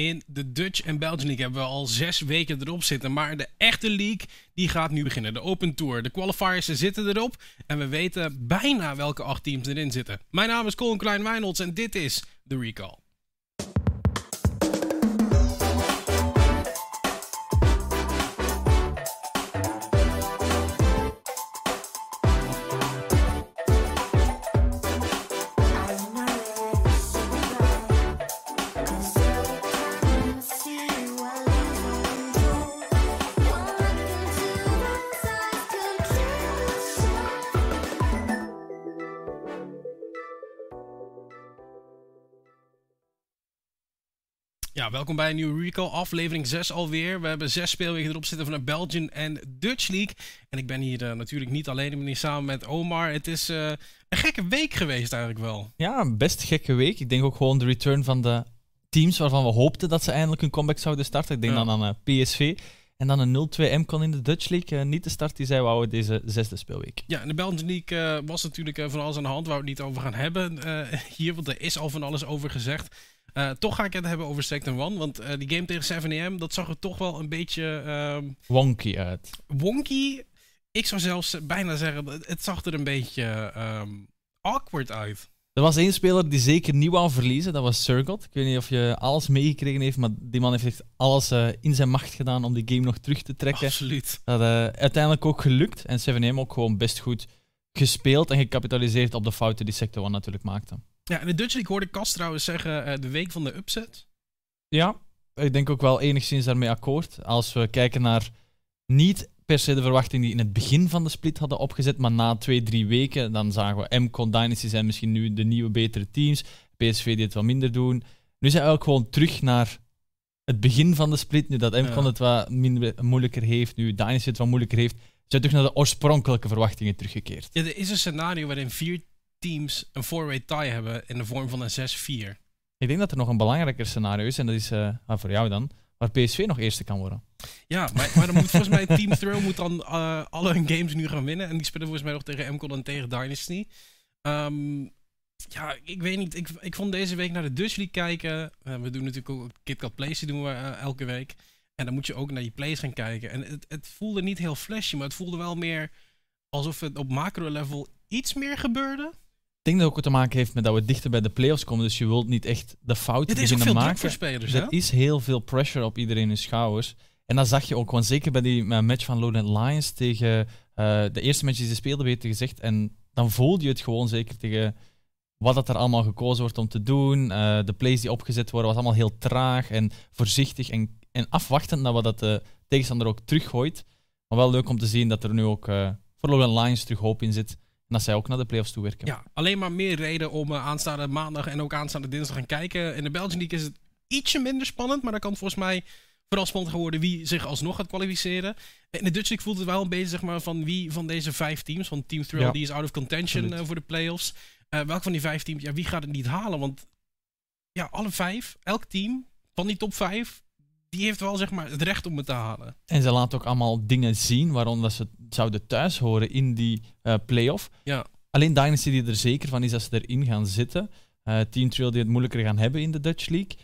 In de Dutch en Belgian League hebben we al zes weken erop zitten. Maar de echte league die gaat nu beginnen. De Open Tour. De qualifiers zitten erop. En we weten bijna welke acht teams erin zitten. Mijn naam is Colin Klein Wijnolds en dit is The Recall. Ja, welkom bij een nieuwe Recall, aflevering 6 alweer. We hebben zes speelweken erop zitten van de Belgian en Dutch League. En ik ben hier uh, natuurlijk niet alleen, ik ben hier samen met Omar. Het is uh, een gekke week geweest eigenlijk wel. Ja, een best gekke week. Ik denk ook gewoon de return van de teams waarvan we hoopten dat ze eindelijk een comeback zouden starten. Ik denk ja. dan aan uh, PSV. En dan een 0-2 M-con in de Dutch League. niet de start die zij wouden deze zesde speelweek. Ja, in de Belgian League was natuurlijk van alles aan de hand waar we het niet over gaan hebben hier. Want er is al van alles over gezegd. Uh, toch ga ik het hebben over Sector One. Want uh, die game tegen 7am, dat zag er toch wel een beetje... Uh, wonky uit. Wonky? Ik zou zelfs bijna zeggen, het zag er een beetje um, awkward uit. Er was één speler die zeker niet wou verliezen, dat was Circled. Ik weet niet of je alles meegekregen heeft, maar die man heeft echt alles uh, in zijn macht gedaan om die game nog terug te trekken. Absoluut. Dat uiteindelijk ook gelukt. En 7am ook gewoon best goed gespeeld en gecapitaliseerd op de fouten die Sector One natuurlijk maakte. Ja, in de Dutch League hoorde Kast trouwens zeggen uh, de week van de upset. Ja, ik denk ook wel enigszins daarmee akkoord. Als we kijken naar niet per se de verwachting die in het begin van de split hadden opgezet, maar na twee, drie weken, dan zagen we MCON, Dynasty zijn misschien nu de nieuwe betere teams. PSV die het wat minder doen. Nu zijn we ook gewoon terug naar het begin van de split. Nu dat MCON ja. het wat minder, moeilijker heeft, nu Dynasty het wat moeilijker heeft, zijn we terug naar de oorspronkelijke verwachtingen teruggekeerd. Ja, er is een scenario waarin vier teams een four-way tie hebben in de vorm van een 6-4. Ik denk dat er nog een belangrijker scenario is, en dat is uh, voor jou dan, waar PSV nog eerste kan worden. Ja, maar, maar dan moet volgens mij Team Throw moet dan uh, alle hun games nu gaan winnen. En die spelen volgens mij nog tegen MCON en tegen Dynasty. Um, ja, ik weet niet. Ik, ik vond deze week naar de Dutch League kijken. Uh, we doen natuurlijk ook KitKat Plays, die doen we elke week. En dan moet je ook naar die plays gaan kijken. En het, het voelde niet heel flashy, maar het voelde wel meer alsof het op macro-level iets meer gebeurde. Ik denk dat het ook te maken heeft met dat we dichter bij de playoffs komen. Dus je wilt niet echt de fouten beginnen maken. Het is veel voor spelers, Er is heel veel pressure op iedereen in schouders. En dat zag je ook gewoon zeker bij die match van Lowland Lions tegen uh, de eerste match die ze speelden, werd gezegd. En dan voelde je het gewoon zeker tegen wat dat er allemaal gekozen wordt om te doen. Uh, de plays die opgezet worden, was allemaal heel traag en voorzichtig en, en afwachtend naar wat dat de tegenstander ook teruggooit. Maar wel leuk om te zien dat er nu ook uh, voor Lowland Lions terug hoop in zit. En dat zij ook naar de playoffs toe werken. Ja, alleen maar meer reden om uh, aanstaande maandag en ook aanstaande dinsdag gaan kijken. In de Belgian League is het ietsje minder spannend, maar dan kan volgens mij vooral spannend geworden wie zich alsnog gaat kwalificeren. In de Dutch League voelt het wel een beetje zeg maar, van wie van deze vijf teams, van Team Thrill, ja. die is out of contention uh, voor de playoffs. Uh, welk van die vijf teams, ja, wie gaat het niet halen? Want ja, alle vijf, elk team van die top vijf, die heeft wel zeg maar, het recht om het te halen. En ze laten ook allemaal dingen zien waaronder ze zouden thuis horen in die uh, playoff. Ja. Alleen Dynasty die er zeker van is dat ze erin gaan zitten. Uh, Team Trail die het moeilijker gaan hebben in de Dutch League.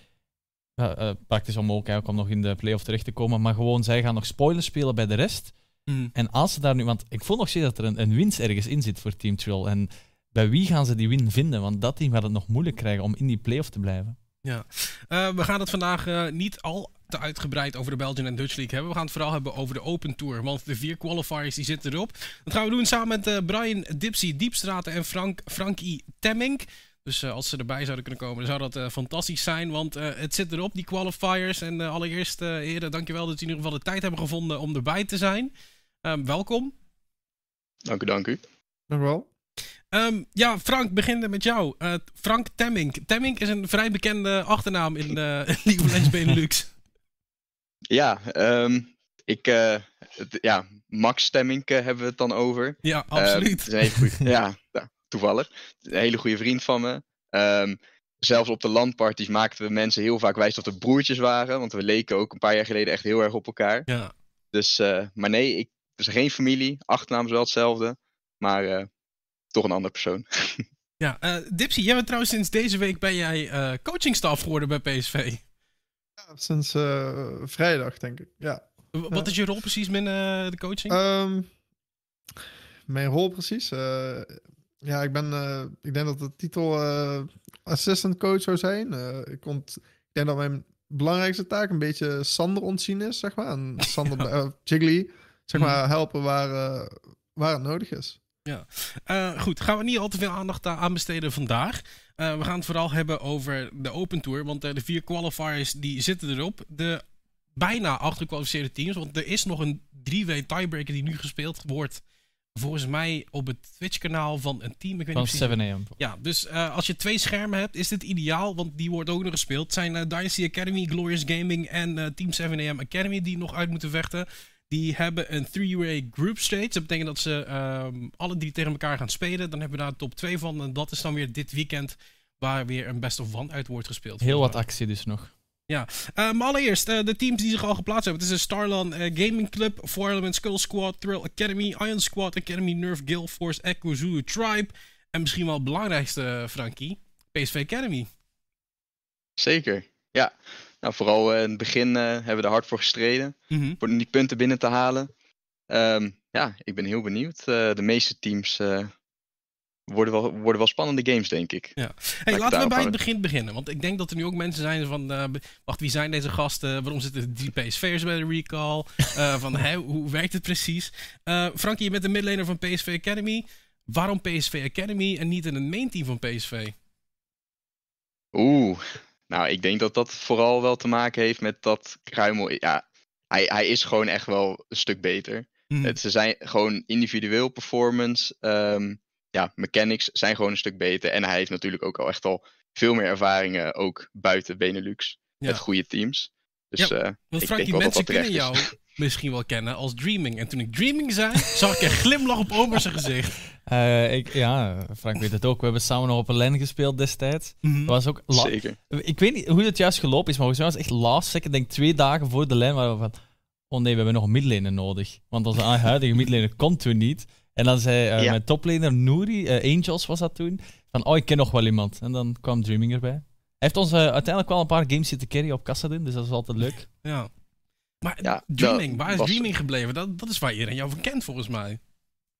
Uh, uh, praktisch onmogelijk om nog in de playoff terecht te komen. Maar gewoon, zij gaan nog spoilers spelen bij de rest. Mm. En als ze daar nu... Want ik voel nog steeds dat er een, een winst ergens in zit voor Team Trail. En bij wie gaan ze die win vinden? Want dat team gaat het nog moeilijk krijgen om in die playoff te blijven. Ja, uh, we gaan het vandaag uh, niet al te uitgebreid over de Belgian en Dutch League hebben. We gaan het vooral hebben over de Open Tour. Want de vier qualifiers die zitten erop. Dat gaan we doen samen met uh, Brian Dipsy Diepstraten en Frank, Frankie Temmink. Dus als ze erbij zouden kunnen komen, dan zou dat fantastisch zijn. Want het zit erop, die qualifiers. En allereerst, heren, dankjewel dat jullie in ieder geval de tijd hebben gevonden om erbij te zijn. welkom. Dank u, dank u. Dank u wel. Um, ja, Frank, beginnen met jou. Uh, Frank Temmink. Temmink is een vrij bekende achternaam in uh, League of Legends Benelux. Ja, um, ik, uh, het, ja, Max Temmink hebben we het dan over. Ja, absoluut. Een goeie, ja, toevallig. Een hele goede vriend van me. Um, zelfs op de landparties maakten we mensen heel vaak wijs dat we broertjes waren. Want we leken ook een paar jaar geleden echt heel erg op elkaar. Ja. Dus, maar nee, ik, zijn geen familie. Achternaam is wel hetzelfde. Maar toch een andere persoon. ja, Dipsy, jij bent trouwens sinds deze week ben jij coachingstaf geworden bij PSV. Ja, sinds eh, vrijdag, denk ik. Ja. Wat is je rol precies binnen de coaching? Ehm, mijn rol precies? Eh, ja, ik ben... eh, ik denk dat de titel eh, assistant coach zou zijn. Eh, ik, ont, ik denk dat mijn belangrijkste taak een beetje Sander ontzien is, zeg maar. En Sander, eh, Jiggly, zeg Mhm. maar, helpen waar, eh, waar het nodig is. Eh, goed, gaan we niet al te veel aandacht aan besteden vandaag. Eh, we gaan het vooral hebben over de Open Tour. Want eh, de vier qualifiers die zitten erop. De bijna acht gekwalificeerde teams. Want er is nog een drie-way tiebreaker die nu gespeeld wordt. Volgens mij op het Twitch-kanaal van een team. Ik weet Van niet precies 7 am. Ja, dus eh, als je twee schermen hebt, is dit ideaal, want die wordt ook nog gespeeld. Het zijn eh, Dynasty Academy, Glorious Gaming en Team 7am Academy die nog uit moeten vechten. Die hebben een three-way group stage. Dat betekent dat ze ehm, alle drie tegen elkaar gaan spelen. Dan hebben we daar top 2 van. En dat is dan weer dit weekend waar weer een best of one uit wordt gespeeld. Heel wat actie dus nog. mij. Eh, maar allereerst, eh, de teams die zich al geplaatst hebben. Het is een Starlan eh, Gaming Club, Four Element Skull Squad, Thrill Academy, Iron Squad Academy, Nerf Guild Force, Echo Zulu Tribe. En misschien wel het belangrijkste, Frankie, PSV Academy. Zeker, ja. Nou, vooral eh, in het begin eh, hebben we er hard voor gestreden. Mhm. Om die punten binnen te halen. Ehm, ja, ik ben heel benieuwd. Eh, de meeste teams worden, wel, worden wel spannende games, denk ik. Hey, ik laten we bij het begin beginnen. Want ik denk dat er nu ook mensen zijn van... wacht, wie zijn deze gasten? Waarom zitten er drie PSV'ers bij de recall? Van, hoe werkt het precies? Eh Frankie, je bent de midlaner van PSV Academy. Waarom PSV Academy en niet in het main team van PSV? Oeh, nou, ik denk dat dat vooral wel te maken heeft met dat Kruimel. Ja, hij, hij is gewoon echt wel een stuk beter. Het, ze zijn gewoon individueel performance. ehm, ja, mechanics zijn gewoon een stuk beter. En hij heeft natuurlijk ook al echt al veel meer ervaringen, ook buiten Benelux. Ja. Met goede teams. Dus Ja, eh, Want mensen dat dat kunnen terecht jou misschien wel kennen als Dreaming. En toen ik Dreaming zei, zag ik een glimlach op Omer zijn gezicht. Eh, ik, ja, Frank weet het ook. We hebben samen nog op een LAN gespeeld destijds. Dat was ook zeker. ik weet niet hoe het juist gelopen is, maar volgens mij was het echt last second. Ik denk twee dagen voor de lijn waren we van... Oh nee, we hebben nog een midlaner nodig. Want onze huidige midlaner komt toen niet. En dan zei eh, Ja. mijn toplaner Nouri, eh, Angels was dat toen, van oh, ik ken nog wel iemand. En dan kwam Dreaming erbij. Hij heeft ons uiteindelijk wel een paar games zitten carry op Kassadin, dus dat is altijd leuk. Ja. Maar Ja, Dreaming, waar is was- Dreaming gebleven? Dat, dat is waar iedereen jou van kent, volgens mij.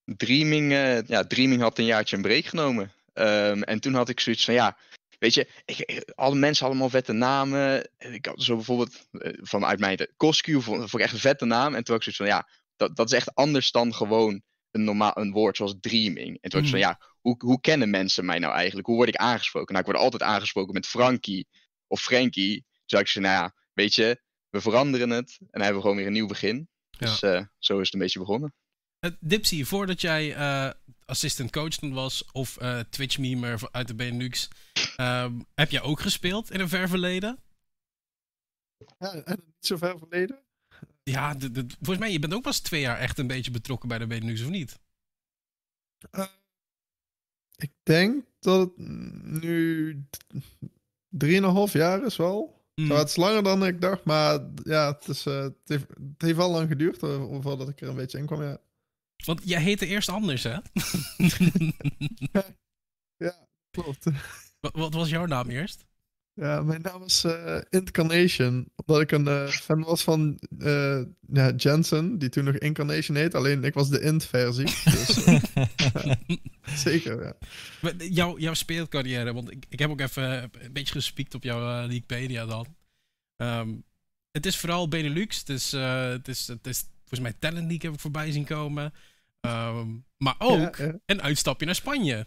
Dreaming, eh, ja, Dreaming had een jaartje een break genomen. Ehm, en toen had ik zoiets van, ja, weet je, ik, ik- alle mensen allemaal vette namen. Ik had zo bijvoorbeeld, eh, vanuit mijn Coscu vond, ik echt een vette naam. En toen had ik zoiets van, ja, dat, dat is echt anders dan gewoon een, normaal, een woord zoals Dreaming. En toen had ik van, ja, hoe, hoe kennen mensen mij nou eigenlijk? Hoe word ik aangesproken? Nou, ik word altijd aangesproken met Frankie of Frankie. Had ik zo, nou ja, weet je, we veranderen het. En dan hebben we gewoon weer een nieuw begin. Dus eh, zo is het een beetje begonnen. Uh, Dipsy, voordat jij eh, assistant coach toen was of eh Twitch memer uit de Benelux, ehm, heb jij ook gespeeld in een ver verleden? Ja, en niet zo ver verleden. Ja, de, de- volgens mij, je bent ook pas twee jaar echt een beetje betrokken bij de Benelux, of niet? Ik denk dat het nu d- drieënhalf jaar is wel. Mm. Zo, het is langer dan ik dacht, maar ja, het, is, eh, het, heeft, het heeft wel lang geduurd eh, voordat ik er een beetje in kwam. Ja, Want jij heette eerst anders, hè? ja klopt. wat was jouw naam eerst? Ja, mijn naam is eh, Incarnation. Omdat ik een eh, fan was van eh, ja, Jensen, die toen nog Incarnation heet. Alleen ik was de Int-versie. Dus, zeker, ja. Maar Jouw, jouw speelcarrière, want ik, ik heb ook even een beetje gespiekt op jouw Leaguepedia dan. Ehm, het is vooral Benelux, het is, het, is, het is volgens mij Talent League heb ik voorbij zien komen. Ehm, maar ook ja. een uitstapje naar Spanje.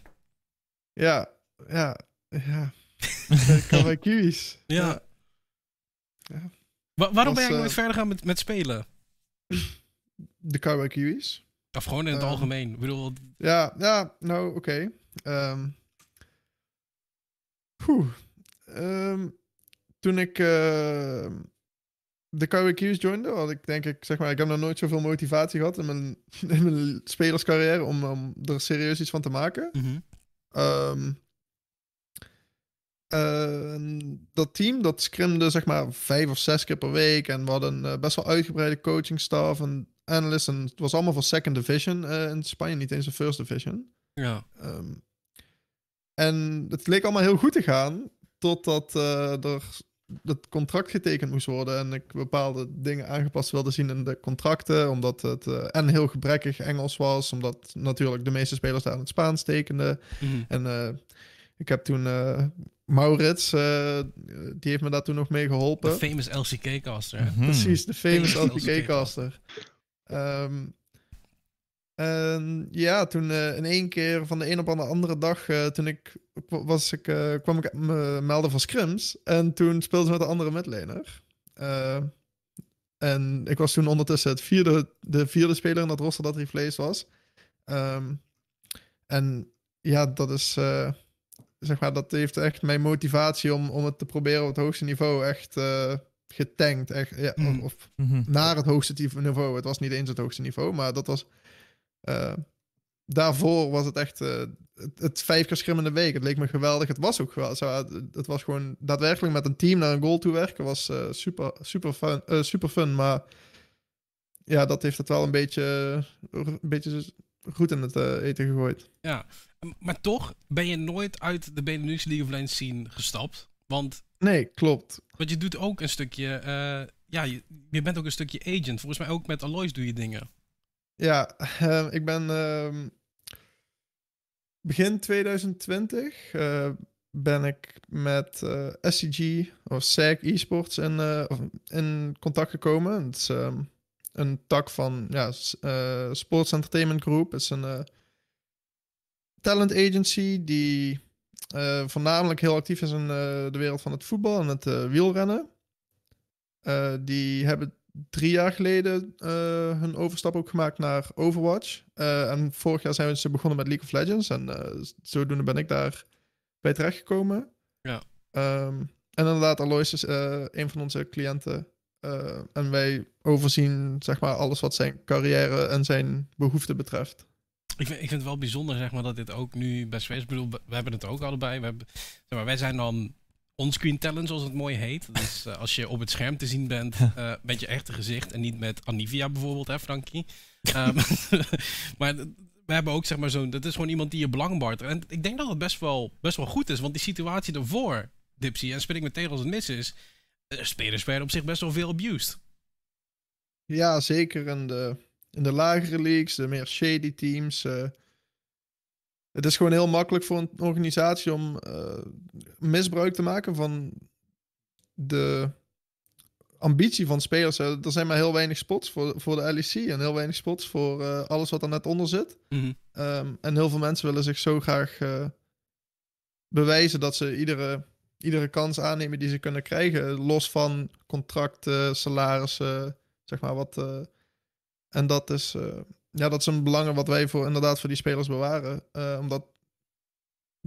Ja, ja, ja. Kawaii-Kiwis. Ja. Ja. Wa- waarom ben jij nooit eh, verder gaan met, met spelen? De Kawaii-Kiwis. Of gewoon in het ehm, algemeen? Ik bedoel, Ja, ja, nou, oké. Ehm, poeh. Ehm, toen ik ehm, de KWQ's joinde, had ik denk ik, zeg maar, ik heb nog nooit zoveel motivatie gehad in mijn, in mijn spelerscarrière om, om er serieus iets van te maken. mhm. Ehm, en dat team, dat scrimde zeg maar vijf of zes keer per week. En we hadden een eh, best wel uitgebreide coaching staff en analysts. En het was allemaal voor second division eh, in Spanje, niet eens een first division. ja. Ehm, en het leek allemaal heel goed te gaan, totdat eh, er het contract getekend moest worden. En ik bepaalde dingen aangepast wilde zien in de contracten. Omdat het en heel gebrekkig Engels was. Omdat natuurlijk de meeste spelers daar in het Spaans tekenden. Mhm. En ik heb toen Maurits, eh, die heeft me daar toen nog mee De geholpen. famous LCK-caster. Mhm. Precies, de famous Famous LPK-caster. Ehm, en ja, toen eh, in één keer van de een op de andere dag, eh, toen ik, was ik, eh, kwam ik me melden van scrims. En toen speelde ze met een andere midlaner. En ik was toen ondertussen het vierde, de vierde speler in dat roster dat replaced was. Ehm, en ja, dat is, eh, zeg maar, dat heeft echt mijn motivatie om, om het te proberen op het hoogste niveau echt eh, getankt. Echt, ja, Mm. of, of Mhm. naar het hoogste niveau. Het was niet eens het hoogste niveau, maar dat was. eh, daarvoor was het echt eh, het, het vijf keer schimmende week. Het leek me geweldig. Het was ook geweldig. Zo, het, het was gewoon daadwerkelijk met een team naar een goal toe werken. Was super, super, fun, super fun. Maar ja, dat heeft het wel een beetje, een beetje goed in het eten gegooid. Ja, maar toch ben je nooit uit de Benelux League of Legends scene gestapt. Want, Nee, klopt. want je doet ook een stukje... eh, ja, je, je bent ook een stukje agent. Volgens mij ook met Aloys doe je dingen. Ja, eh, ik ben ehm, begin 2020 eh, ben ik met eh, SCG of SAG Esports in, in contact gekomen. Het is ehm, een tak van ja, Sports Entertainment Group. Het is een talent agency die eh, voornamelijk heel actief is in eh, de wereld van het voetbal en het eh, wielrennen. Die hebben drie jaar geleden hun overstap ook gemaakt naar Overwatch. En vorig jaar zijn ze begonnen met League of Legends. En zodoende ben ik daar bij terechtgekomen. Ja. Ehm, en inderdaad, Alois is een van onze cliënten. En wij overzien zeg maar alles wat zijn carrière en zijn behoeften betreft. Ik vind, ik vind het wel bijzonder, zeg maar, dat dit ook nu bij Space... Ik bedoel, we hebben het ook allebei. We hebben, zeg maar, wij zijn dan onscreen talent, zoals het mooi heet. Dus eh, als je op het scherm te zien bent eh, met je echte gezicht... en niet met Anivia bijvoorbeeld, hè, Frankie? Ehm, maar we hebben ook, zeg maar, zo'n... Dat is gewoon iemand die je belang baart. En ik denk dat het best wel, best wel goed is, want die situatie daarvoor, Dipsy... en speel ik me tegen als het mis is... eh, spelers werden op zich best wel veel abused. Ja, zeker in de, in de lagere leagues, de meer shady teams. eh. het is gewoon heel makkelijk voor een organisatie om eh, misbruik te maken van de ambitie van spelers. Eh, Er zijn maar heel weinig spots voor, voor de LEC en heel weinig spots voor alles wat er net onder zit. Mhm. Ehm, en heel veel mensen willen zich zo graag bewijzen dat ze iedere, iedere kans aannemen die ze kunnen krijgen. Los van contracten, salarissen, zeg maar wat. En dat is, eh, ja, dat is een belang wat wij voor, inderdaad voor die spelers bewaren. Eh, omdat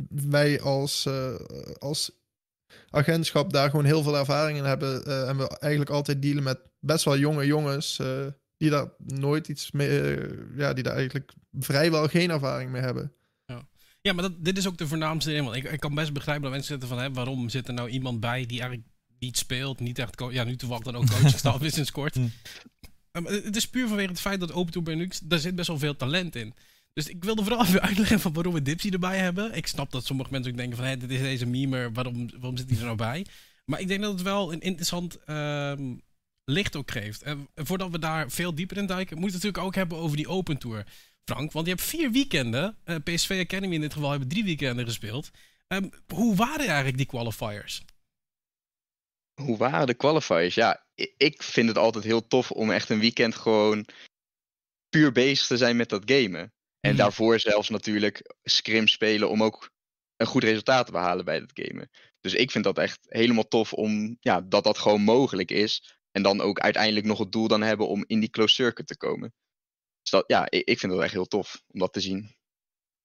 wij als, eh, als agentschap daar gewoon heel veel ervaring in hebben. eh, en we eigenlijk altijd dealen met best wel jonge jongens. eh, die daar nooit iets mee. ja, die daar eigenlijk vrijwel geen ervaring mee hebben. Ja, maar dat, dit is ook de voornaamste. Want ik, ik kan best begrijpen dat mensen zitten van... Hè, waarom zit er nou iemand bij die eigenlijk niet speelt, niet echt... Ja, nu toevallig dan ook coachingstaf is sinds kort. Hm. Um, het is puur vanwege het feit dat Open Tour Benelux... daar zit best wel veel talent in. Dus ik wilde vooral even uitleggen van waarom we Dipsy erbij hebben. Ik snap dat sommige mensen ook denken van... Hé, dit is deze memer, waarom, waarom zit hij er nou bij? Maar ik denk dat het wel een interessant ehm, licht ook geeft. En voordat we daar veel dieper in duiken... moeten we het natuurlijk ook hebben over die Open Tour... Frank, want je hebt vier weekenden. eh, PSV Academy in dit geval hebben drie weekenden gespeeld. Ehm, hoe waren eigenlijk die qualifiers? Hoe waren de qualifiers? Ja, ik vind het altijd heel tof om echt een weekend gewoon puur bezig te zijn met dat gamen. En Mhm. daarvoor zelfs natuurlijk scrim spelen om ook een goed resultaat te behalen bij dat gamen. Dus ik vind dat echt helemaal tof om ja, dat dat gewoon mogelijk is. En dan ook uiteindelijk nog het doel dan hebben om in die closed circuit te komen. Dus dat, ja, ik, vind dat echt heel tof om dat te zien.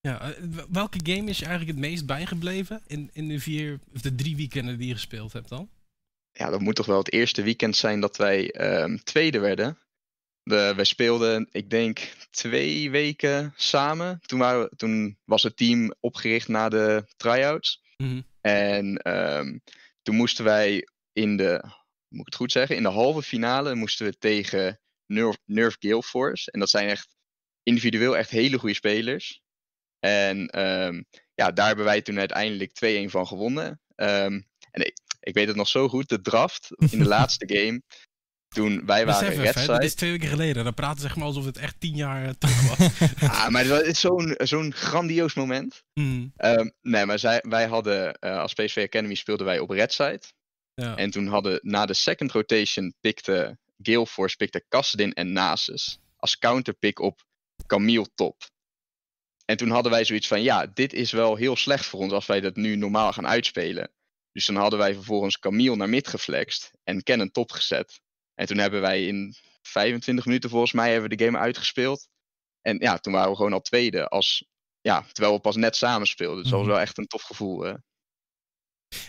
Ja, eh, welke game is je eigenlijk het meest bijgebleven in, in de vier of de drie weekenden die je gespeeld hebt dan? Ja, dat moet toch wel het eerste weekend zijn dat wij ehm, tweede werden. De, wij speelden, ik denk, twee weken samen. Toen, waren we- toen was het team opgericht na de tryouts. Mhm. En ehm, toen moesten wij in de, moet ik het goed zeggen, in de halve finale moesten we tegen Nerf, Nerf Gale Force. En dat zijn echt individueel echt hele goede spelers. En ehm, ja, daar hebben wij toen uiteindelijk 2-1 van gewonnen. Ehm, en ik, weet het nog zo goed. De draft in de laatste game. Toen wij waren Besef red even, hè, dat is twee weken geleden. Dan praten ze zeg maar alsof het echt tien jaar eh, terug was. Ah, maar het is zo'n zo'n grandioos moment. Hmm, Ehm, nee, maar zij, wij hadden eh, als PSV Academy speelden wij op red side. ja. En toen hadden na de second rotation pikte Gale Force pikte Kassadin en Nasus als counterpick op Camille top. En toen hadden wij zoiets van, ja, dit is wel heel slecht voor ons als wij dat nu normaal gaan uitspelen. Dus dan hadden wij vervolgens Camille naar mid geflext en Cannon top gezet. En toen hebben wij in 25 minuten volgens mij hebben we de game uitgespeeld. En ja, toen waren we gewoon al tweede, als, ja, terwijl we pas net samen speelden. Dus dat was Mhm. wel echt een tof gevoel. hè. Eh,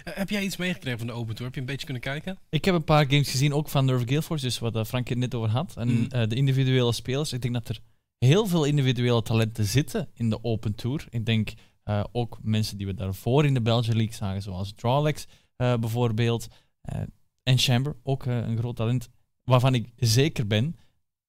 heb jij iets meegekregen van de Open Tour? Heb je een beetje kunnen kijken? Ik heb een paar games gezien, ook van Nerve Gale Force, dus wat eh, Frank het net over had. En Mm. eh, de individuele spelers. Ik denk dat er heel veel individuele talenten zitten in de Open Tour. Ik denk eh, ook mensen die we daarvoor in de Belgian League zagen, zoals Drawlex eh, bijvoorbeeld. eh, en Chamber, ook een groot talent. Waarvan ik zeker ben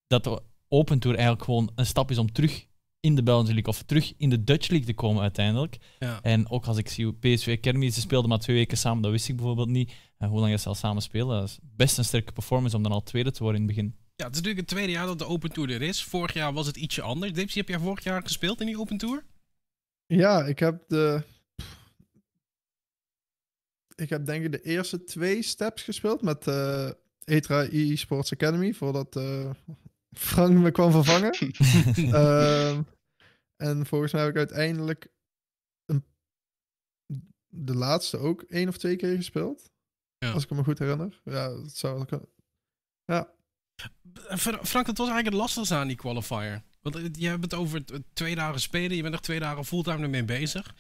dat de Open Tour eigenlijk gewoon een stap is om terug in de Belgian League of terug in de Dutch League te komen uiteindelijk. Ja. En ook als ik zie hoe PSV Academy, ze speelden maar twee weken samen, dat wist ik bijvoorbeeld niet. En hoe lang ze al samen spelen, dat is best een sterke performance om dan al tweede te worden in het begin. Ja, het is natuurlijk het tweede jaar dat de Open Tour er is. Vorig jaar was het ietsje anders. Dipsy, heb jij vorig jaar gespeeld in die Open Tour? Ja, ik heb de. Ik heb denk ik de eerste twee steps gespeeld met eh Etra e-Sports Academy, voordat eh, Frank me kwam vervangen. Ehm, en volgens mij heb ik uiteindelijk een, de laatste ook één of twee keer gespeeld. Ja. Als ik me goed herinner. Ja, dat zou wel kunnen. Ja, Frank, dat was eigenlijk het lastigste aan die qualifier. Want eh, je hebt het over t- twee dagen spelen. Je bent nog twee dagen fulltime ermee bezig.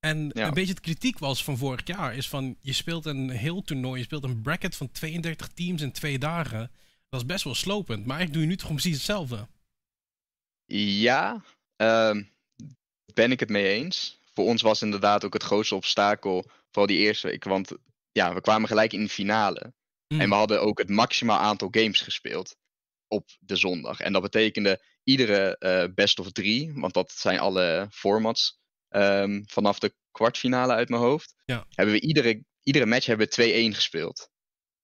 En Ja. een beetje het kritiek was van vorig jaar. Is van, je speelt een heel toernooi. Je speelt een bracket van 32 teams in twee dagen. Dat is best wel slopend. Maar eigenlijk doe je nu toch precies hetzelfde. Ja, ehm, ben ik het mee eens. Voor ons was inderdaad ook het grootste obstakel, vooral die eerste week. Want ja, we kwamen gelijk in de finale. En we hadden ook het maximaal aantal games gespeeld op de zondag. En dat betekende iedere eh, best of drie, want dat zijn alle formats ehm, vanaf de kwartfinale uit mijn hoofd. Ja. Hebben we iedere, iedere match hebben we 2-1 gespeeld.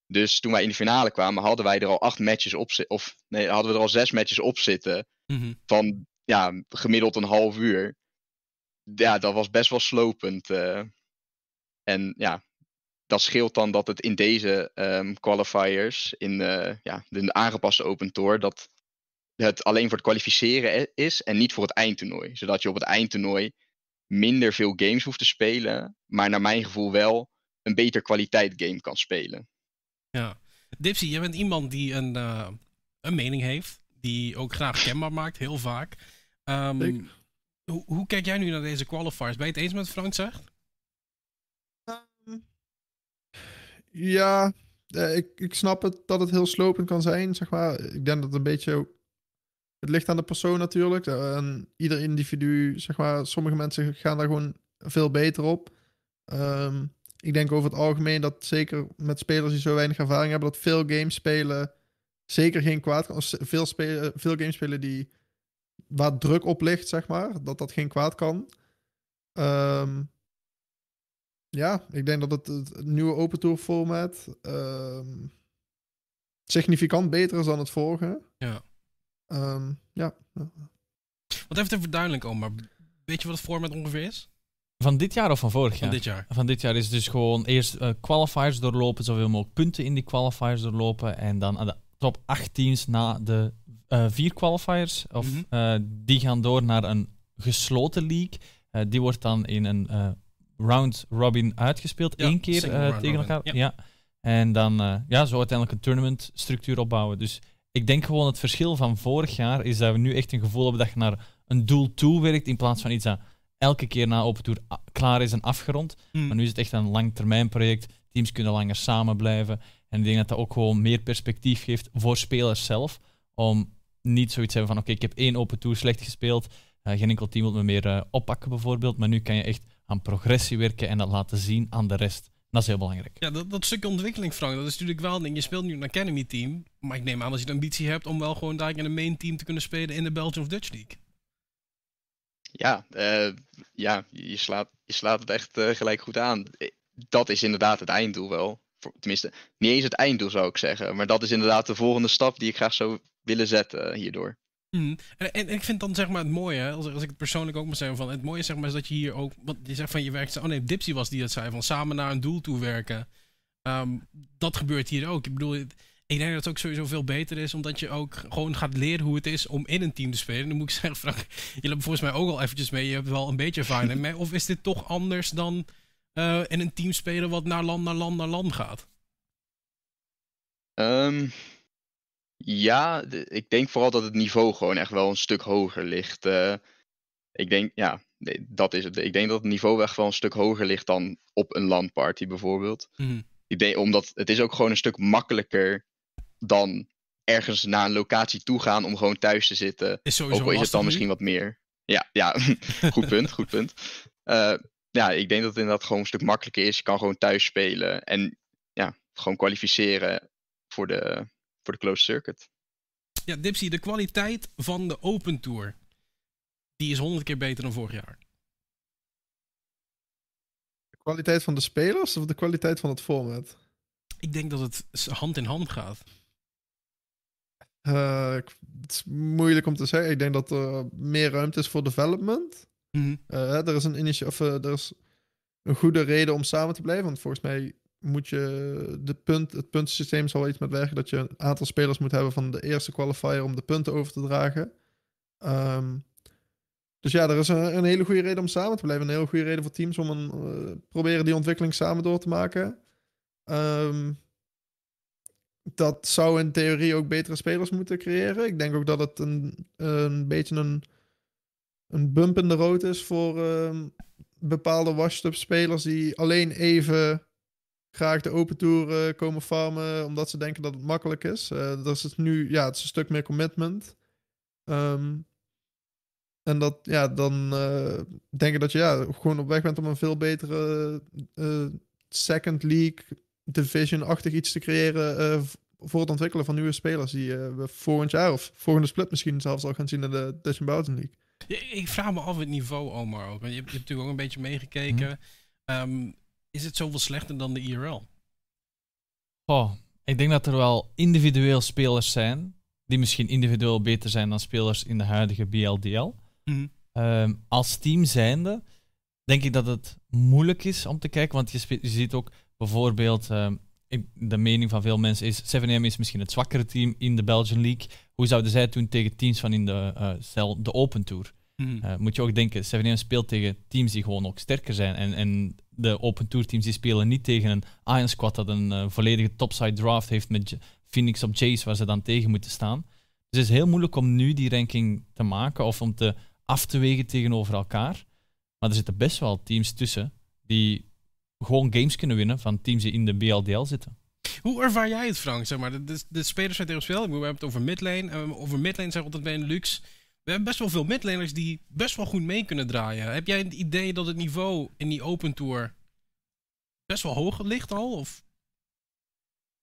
Dus toen wij in de finale kwamen, hadden wij er al acht matches op zitten. Of nee, hadden we er al zes matches op zitten Mhm. van ja, gemiddeld een half uur. Ja, dat was best wel slopend. eh. en ja, dat scheelt dan dat het in deze ehm, qualifiers, in ja, de aangepaste Open Tour, dat het alleen voor het kwalificeren i- is en niet voor het eindtoernooi. Zodat je op het eindtoernooi minder veel games hoeft te spelen, maar naar mijn gevoel wel een beter kwaliteit game kan spelen. Ja. Dipsy, jij bent iemand die een, eh, een mening heeft. Die ook graag kenbaar maakt, heel vaak. Ehm, hoe, hoe kijk jij nu naar deze qualifiers? Ben je het eens met Frank zegt? Ja, eh, ik, ik snap het dat het heel slopend kan zijn, zeg maar. Ik denk dat het een beetje... Het ligt aan de persoon natuurlijk. eh, En ieder individu, zeg maar, sommige mensen gaan daar gewoon veel beter op. Ehm, ik denk over het algemeen dat zeker met spelers die zo weinig ervaring hebben, dat veel games spelen zeker geen kwaad kan. Veel, spelen, veel games spelen die waar druk op ligt, zeg maar, dat dat geen kwaad kan. Ehm, ja, ik denk dat het, het nieuwe Open Tour format ehm, significant beter is dan het vorige. Ja. Ehm, ja. Wat even te verduidelijken, Omar. Weet je wat het format ongeveer is? Van dit jaar of van vorig Van jaar? dit jaar. Van dit jaar is dus gewoon eerst eh, qualifiers doorlopen, zoveel mogelijk punten in die qualifiers doorlopen. En dan aan de top 8 teams na de eh, vier qualifiers, of, Mhm. eh, die gaan door naar een gesloten league. Eh, die wordt dan in een eh, round robin uitgespeeld, Ja, één keer single eh, tegen robin, elkaar. ja. Ja. En dan eh, ja, zo uiteindelijk een tournament structuur opbouwen. Dus ik denk gewoon het verschil van vorig jaar is dat we nu echt een gevoel hebben dat je naar een doel toe werkt in plaats van iets dat elke keer na Open Tour a- klaar is en afgerond. Hmm. Maar nu is het echt een langtermijnproject. Teams kunnen langer samen blijven. En ik denk dat dat ook gewoon meer perspectief geeft voor spelers zelf. Om niet zoiets te hebben van: oké, ik heb één Open Tour slecht gespeeld. eh, geen enkel team wil me meer oppakken, bijvoorbeeld. Maar nu kan je echt aan progressie werken en dat laten zien aan de rest. Dat is heel belangrijk. Ja, dat, dat stukje ontwikkeling, Frank, dat is natuurlijk wel een ding. Je speelt nu een Academy team. Maar ik neem aan als je de ambitie hebt om wel gewoon daar in een main team te kunnen spelen in de Belgian of Dutch League. Ja, eh, ja je, slaat, je slaat het echt eh, gelijk goed aan. Eh, Dat is inderdaad het einddoel wel. voor- tenminste, niet eens het einddoel zou ik zeggen. Maar dat is inderdaad de volgende stap die ik graag zou willen zetten hierdoor. Mhm. En, en ik vind dan zeg maar het mooie, als, als ik het persoonlijk ook moet zeggen, van het mooie zeg maar is dat je hier ook, want je zegt van je werkt, oh nee, Dipsy was die het zei, van samen naar een doel toe werken. Ehm, dat gebeurt hier ook. Ik bedoel, ik denk dat het ook sowieso veel beter is, omdat je ook gewoon gaat leren hoe het is om in een team te spelen. Dan moet ik zeggen, Frank, je loopt volgens mij ook al eventjes mee, je hebt wel een beetje ervaring. Of is dit toch anders dan eh, in een team spelen wat naar land, naar land, naar land gaat? Ehm, ja, ik denk vooral dat het niveau gewoon echt wel een stuk hoger ligt. Eh, ik denk, ja, nee, dat is het. Ik denk dat het niveau echt wel een stuk hoger ligt dan op een landparty bijvoorbeeld. Mhm. Ik denk, omdat het is ook gewoon een stuk makkelijker dan ergens naar een locatie toe gaan om gewoon thuis te zitten. Is sowieso Ook al is het dan misschien wat meer. Ja, ja, goed punt, goed punt. Eh, ja, ik denk dat het inderdaad gewoon een stuk makkelijker is. Je kan gewoon thuis spelen en ja, gewoon kwalificeren voor de, voor de closed circuit. Ja, Dipsy, de kwaliteit van de Open Tour, die is honderd keer beter dan vorig jaar. De kwaliteit van de spelers of de kwaliteit van het format? Ik denk dat het hand in hand gaat. Eh, het is moeilijk om te zeggen. Ik denk dat er meer ruimte is voor development. Mhm. Eh, er is een initiatief, of eh, er is een goede reden om samen te blijven. Want volgens mij moet je de punt, het puntensysteem zal iets met werken dat je een aantal spelers moet hebben van de eerste qualifier om de punten over te dragen. Ehm, dus ja, er is een, een hele goede reden om samen te blijven. Een hele goede reden voor teams om een, eh, proberen die ontwikkeling samen door te maken. Ehm, dat zou in theorie ook betere spelers moeten creëren. Ik denk ook dat het een, een beetje een, een bump in de rood is voor ehm, bepaalde washed-up spelers die alleen even graag de open tour komen farmen omdat ze denken dat het makkelijk is. Eh dat is het nu, ja, het is een stuk meer commitment. Ehm, en dat, ja, dan eh, denk ik dat je ja, gewoon op weg bent om een veel betere eh, second league division-achtig iets te creëren eh, voor het ontwikkelen van nieuwe spelers die eh, we volgend jaar of volgende split misschien zelfs al gaan zien in de Dutch Bouton League. Ja, Ik vraag me af het niveau, Omar. Ook. Want Je, hebt, je hebt natuurlijk ook een beetje meegekeken. Ehm, is het zoveel slechter dan de IRL? Oh, ik denk dat er wel individueel spelers zijn die misschien individueel beter zijn dan spelers in de huidige BLDL. Mhm. Ehm, als team zijnde denk ik dat het moeilijk is om te kijken, want je, ziet ook bijvoorbeeld, ehm, ik- de mening van veel mensen is 7M is misschien het zwakkere team in de Belgian League. Hoe zouden zij het doen tegen teams van in de, eh, stel, de Open Tour? Mhm. Eh, moet je ook denken, 7M speelt tegen teams die gewoon ook sterker zijn. En, en de Open Tour teams die spelen niet tegen een Iron Squad dat een eh, volledige topside draft heeft met J- Phoenix op Jace, waar ze dan tegen moeten staan. Dus het is heel moeilijk om nu die ranking te maken of om te af te wegen tegenover elkaar. Maar er zitten best wel teams tussen die gewoon games kunnen winnen van teams die in de BLDL zitten. Hoe ervaar jij het, Frank? Zeg maar, de, de, de spelers waar tegen bedoel, we hebben het over midlane. en over midlane zeggen we altijd bij Lux. We hebben best wel veel midlaners die best wel goed mee kunnen draaien. Heb jij het idee dat het niveau in die Open Tour best wel hoog ligt al? Of?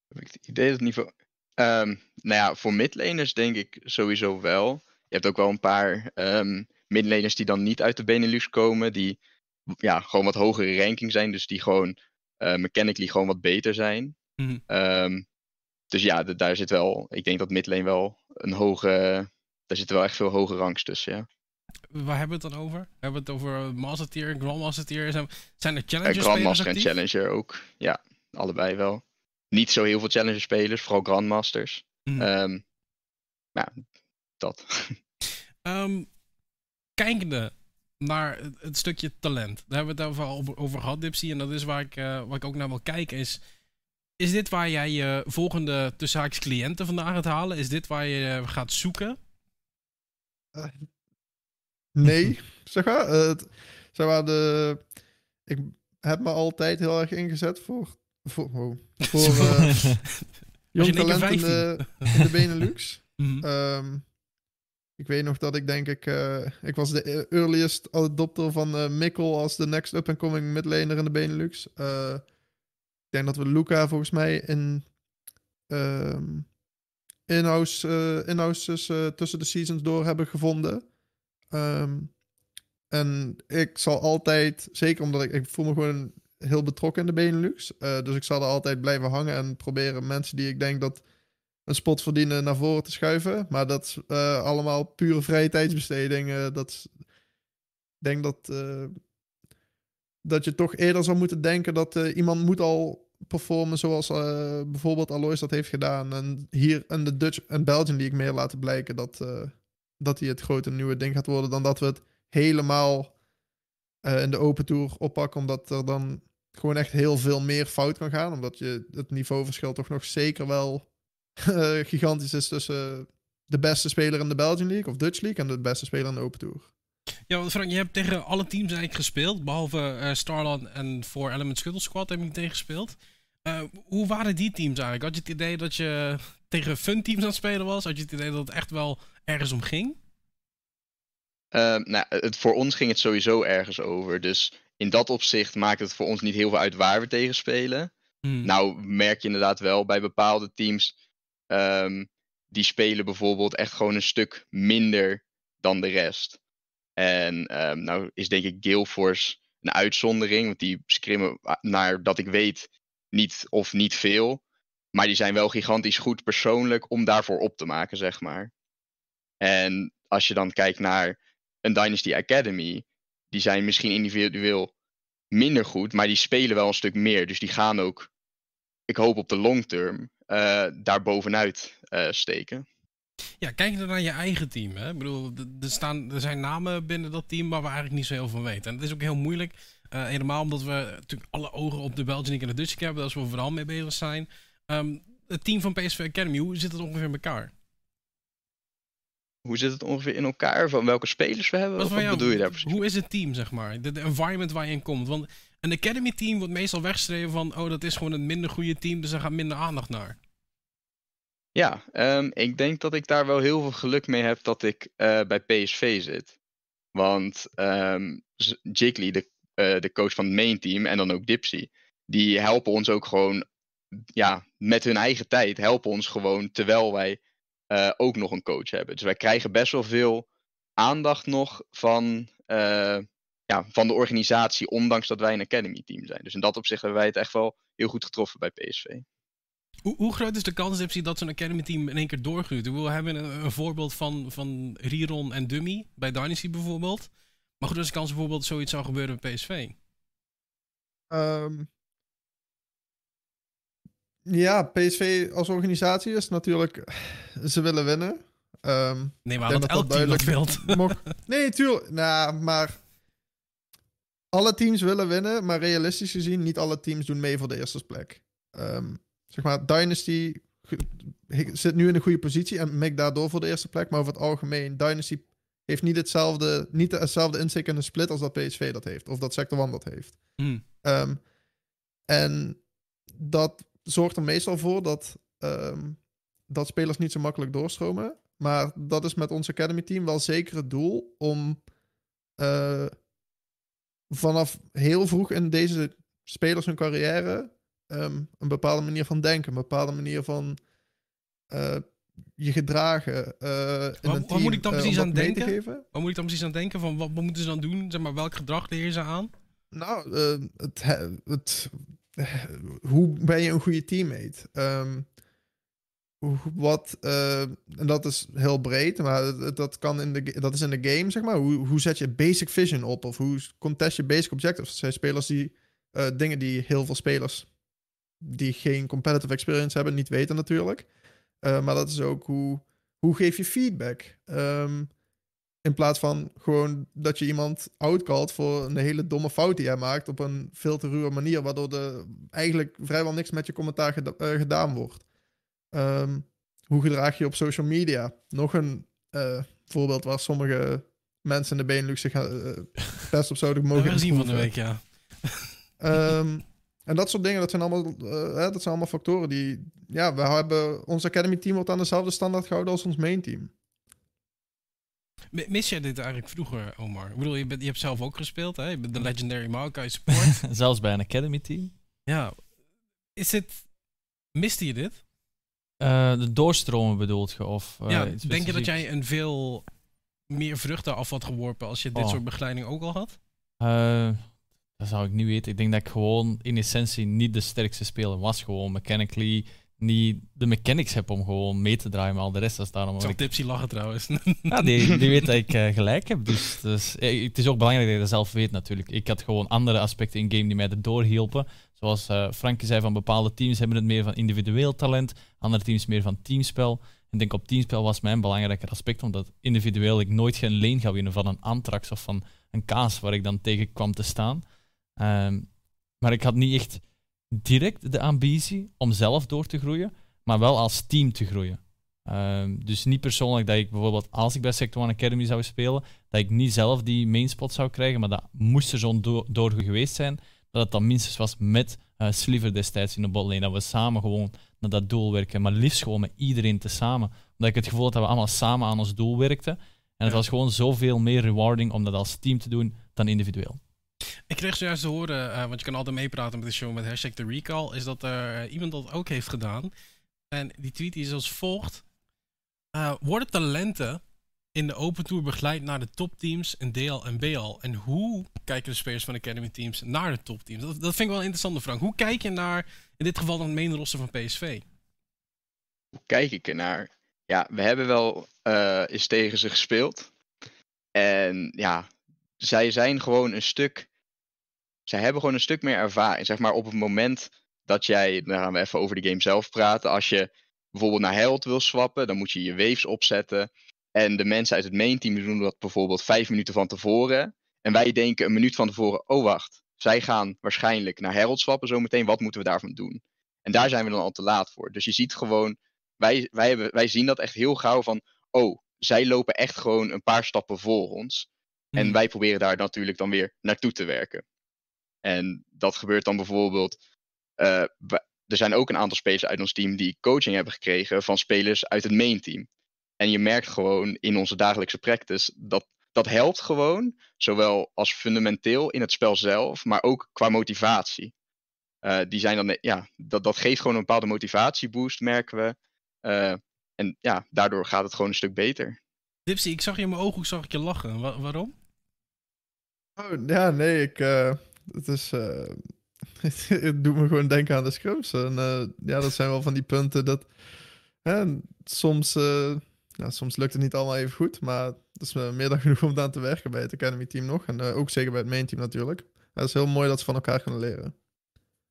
Heb ik het idee dat het niveau. Ehm, nou ja, voor midlaners denk ik sowieso wel. Je hebt ook wel een paar ehm midlaners die dan niet uit de Benelux komen. Die ja, gewoon wat hogere ranking zijn. Dus die gewoon eh, mechanically gewoon wat beter zijn. Mhm. Ehm, dus ja, daar zit wel. Ik denk dat midlane wel een hoge. Daar zitten wel echt veel hoge ranks tussen. Ja. Waar hebben we het dan over? Hebben we het over eh, Master Tier, Grandmaster Tier? Zijn, zijn er Challenger spelers Grandmaster en? Challenger ook. Ja, allebei wel. Niet zo heel veel Challenger spelers, vooral Grandmasters. Mhm. Ehm, ja, dat. Ehm, kijkende naar het, stukje talent. Daar hebben we het over, over, gehad, Dipsy. En dat is waar ik, eh, waar ik ook naar wil kijken. Is, is dit waar jij je volgende tussen haakjes cliënten vandaan gaat halen? Is dit waar je eh, gaat zoeken? Nee, zeg maar. eh, het- zeg maar, de, ik heb me altijd heel erg ingezet voor, voor, wow, voor eh, jong talent in de, in de Benelux. Mhm. Ehm, ik weet nog dat ik denk ik... eh, ik was de earliest adopter van eh, Mikkel als de next up-and-coming midlaner in de Benelux. Ik denk dat we Luca volgens mij in... ehm in-house, eh, in-houses eh, tussen de seasons door hebben gevonden. Ehm, en ik zal altijd, zeker omdat ik, ik voel me gewoon heel betrokken in de Benelux. Eh, dus ik zal er altijd blijven hangen en proberen mensen die ik denk dat een spot verdienen naar voren te schuiven. Maar dat allemaal pure vrije tijdsbesteding. Dat ik denk dat, dat je toch eerder zou moeten denken dat iemand moet al performen zoals eh, bijvoorbeeld Alois dat heeft gedaan. En hier in de Dutch en Belgian League meer laten blijken dat, eh, dat hij het grote nieuwe ding gaat worden. Dan dat we het helemaal eh, in de open tour oppakken. Omdat er dan gewoon echt heel veel meer fout kan gaan. Omdat je het niveauverschil toch nog zeker wel gigantisch is tussen de beste speler in de Belgian League of Dutch League en de beste speler in de Open Tour. Ja, want Frank, je hebt tegen alle teams eigenlijk gespeeld. Behalve eh Starland en voor Element Scuttle Squad heb je tegen gespeeld. Eh, hoe waren die teams eigenlijk? Had je het idee dat je tegen fun teams aan het spelen was? Had je het idee dat het echt wel ergens om ging? Ehm, nou, het, voor ons ging het sowieso ergens over. Dus in dat opzicht maakt het voor ons niet heel veel uit waar we tegen spelen. Hmm. Nou merk je inderdaad wel bij bepaalde teams. ehm, die spelen bijvoorbeeld echt gewoon een stuk minder dan de rest. En ehm, nou is denk ik Galeforce een uitzondering. Want die scrimmen, ah, naar dat ik weet, niet of niet veel. Maar die zijn wel gigantisch goed persoonlijk om daarvoor op te maken, zeg maar. En als je dan kijkt naar een Dynasty Academy, die zijn misschien individueel minder goed, maar die spelen wel een stuk meer. Dus die gaan ook, ik hoop op de long term, eh daar bovenuit eh, steken. Ja, kijk dan naar je eigen team. Hè? Ik bedoel, er, staan, er zijn namen binnen dat team waar we eigenlijk niet zo heel veel van weten. En het is ook heel moeilijk. eh, helemaal omdat we natuurlijk alle ogen op de Belgian en de Dutch hebben. Daar is we vooral mee bezig zijn. Ehm, het team van PSV Academy, hoe zit het ongeveer in elkaar? Hoe zit het ongeveer in elkaar? Van welke spelers we hebben? Wat jou, bedoel je daar precies? Hoe is het team, zeg maar? De, de environment waar je in komt. Want een Academy team wordt meestal weggeschreven van... oh, dat is gewoon een minder goede team, dus daar gaat minder aandacht naar. Ja, ehm, ik denk dat ik daar wel heel veel geluk mee heb dat ik eh, bij PSV zit. Want ehm Z- Jiggly, de, eh, de coach van het main team, en dan ook Dipsy, die helpen ons ook gewoon, ja, met hun eigen tijd, helpen ons gewoon terwijl wij eh, ook nog een coach hebben. Dus wij krijgen best wel veel aandacht nog van, ja, van de organisatie, ondanks dat wij een academy team zijn. Dus in dat opzicht hebben wij het echt wel heel goed getroffen bij PSV. Hoe, hoe groot is de kans, dat zo'n Academy team in één keer doorgroeit? We hebben een, een voorbeeld van, van Riron en Dummy bij Dynasty bijvoorbeeld. Maar goed, is de kans bijvoorbeeld zoiets zou gebeuren bij PSV. Ehm, ja, PSV als organisatie is natuurlijk... Ze willen winnen. Ehm, Nee, maar dat elk dat team dat wilt. nee, tuurlijk. Nou, maar... Alle teams willen winnen, maar realistisch gezien, niet alle teams doen mee voor de eerste plek. Ehm, zeg maar, Dynasty zit nu in een goede positie en mikt daardoor voor de eerste plek. Maar over het algemeen, Dynasty heeft niet, hetzelfde, niet hetzelfde insteek in de split als dat PSV dat heeft. Of dat Sector One dat heeft. Hmm. Ehm, en dat zorgt er meestal voor dat, ehm, dat spelers niet zo makkelijk doorstromen. Maar dat is met ons Academy team wel zeker het doel om eh, vanaf heel vroeg in deze spelers hun carrière ehm, een bepaalde manier van denken, een bepaalde manier van eh, je gedragen. in Waar- een waar team, moet ik dan eh, precies dat aan denken? geven. Waar moet ik dan precies aan denken? Van wat, wat moeten ze dan doen? Zeg maar, welk gedrag leer je ze aan? Nou, het, he- het, hoe ben je een goede teammate? Ehm, wat, en dat is heel breed, maar het- dat, kan in de, dat is in de game, zeg maar. Hoe, hoe zet je basic vision op? Of hoe contest je basic objectives? Dat zijn spelers die, dingen die heel veel spelers die geen competitive experience hebben, niet weten natuurlijk. Eh, maar dat is ook hoe, hoe geef je feedback? Ehm, in plaats van gewoon dat je iemand outcallt voor een hele domme fout die hij maakt op een veel te ruwe manier, waardoor er eigenlijk vrijwel niks met je commentaar geda- eh, gedaan wordt. Ehm, hoe gedraag je op social media? Nog een eh, voorbeeld waar sommige mensen in de Benelux zich eh, best op zouden Dat mogen hebben we gezien van de week, ja. Ehm, en dat soort dingen, dat zijn allemaal, eh, hè, dat zijn allemaal factoren die... Ja, we hebben... Ons academy team wordt aan dezelfde standaard gehouden als ons main team. Mis jij dit eigenlijk vroeger, Omar? Ik bedoel, je, bent, je hebt zelf ook gespeeld, hè? Je bent de Legendary Maokai support. Zelfs bij een academy team. ja. Is dit... Miste je dit? Eh, de doorstromen bedoelt je? Of, eh, ja, denk je dat jij een veel meer vruchten af had geworpen als je dit Oh. soort begeleiding ook al had? Eh, Dat zou ik niet weten. Ik denk dat ik gewoon in essentie niet de sterkste speler was. Gewoon mechanically niet de mechanics heb om gewoon mee te draaien. Maar al de rest is daarom. Ik ik- Tipsy lachen trouwens. Ja, die, die weet dat ik eh, gelijk heb. Dus, dus eh, het is ook belangrijk dat je dat zelf weet natuurlijk. Ik had gewoon andere aspecten in game die mij erdoor hielpen. Zoals eh Frankie zei, van bepaalde teams hebben het meer van individueel talent. Andere teams meer van teamspel. Ik denk op teamspel was mijn belangrijker aspect. Omdat individueel ik nooit geen lane ga winnen van een Antrax of van een Kaas waar ik dan tegen kwam te staan. Ehm, maar ik had niet echt direct de ambitie om zelf door te groeien. Maar wel als team te groeien. Ehm, dus niet persoonlijk dat ik bijvoorbeeld als ik bij Sector One Academy zou spelen, dat ik niet zelf die main spot zou krijgen, maar dat moest er zo'n do door geweest zijn, dat het dan minstens was met eh Sliver destijds in de botlane, dat we samen gewoon naar dat doel werken, maar liefst gewoon met iedereen tezamen. Omdat ik het gevoel had dat we allemaal samen aan ons doel werkten. En het Ja. was gewoon zoveel meer rewarding om dat als team te doen dan individueel. Ik kreeg zojuist te horen, eh, want je kan altijd meepraten met de show met hashtag de recall, is dat er eh, iemand dat ook heeft gedaan. En die tweet is als volgt. Eh, worden talenten in de Open Tour begeleid naar de topteams in DL en BL? En hoe kijken de spelers van de Academy teams naar de topteams? Dat, dat vind ik wel een interessante vraag. Hoe kijk je naar, in dit geval dan het main van PSV? Hoe kijk ik ernaar? Ja, we hebben wel eens tegen ze gespeeld. En ja, zij zijn gewoon een stuk. Zij hebben gewoon een stuk meer ervaring. Zeg maar op het moment dat jij. Dan gaan we even over de game zelf praten. Als je bijvoorbeeld naar Herald wil swappen, dan moet je je waves opzetten. En de mensen uit het main team doen dat bijvoorbeeld vijf minuten van tevoren. En wij denken een minuut van tevoren: oh wacht, zij gaan waarschijnlijk naar Herald swappen zometeen. Wat moeten we daarvan doen? En daar zijn we dan al te laat voor. Dus je ziet gewoon wij, wij, hebben, wij zien dat echt heel gauw van, oh, zij lopen echt gewoon een paar stappen voor ons. En Hmm. wij proberen daar natuurlijk dan weer naartoe te werken. En dat gebeurt dan bijvoorbeeld. eh, er zijn ook een aantal spelers uit ons team die coaching hebben gekregen van spelers uit het main team. En je merkt gewoon in onze dagelijkse practice dat dat helpt gewoon, zowel als fundamenteel in het spel zelf, maar ook qua motivatie. Eh, die zijn dan, ja, dat, dat geeft gewoon een bepaalde motivatieboost, merken we. Eh, en ja, daardoor gaat het gewoon een stuk beter. Dipsy, ik zag je in mijn ogen, zag ik je lachen. Wa- waarom? Oh, ja, nee, ik... eh, het is... eh, het doet me gewoon denken aan de scrums. En eh, ja, dat zijn wel van die punten dat... Hè, soms, eh, ja, soms lukt het niet allemaal even goed, maar het is meer dan genoeg om aan te werken bij het Academy team nog. En eh, ook zeker bij het main team natuurlijk. Het is heel mooi dat ze van elkaar kunnen leren.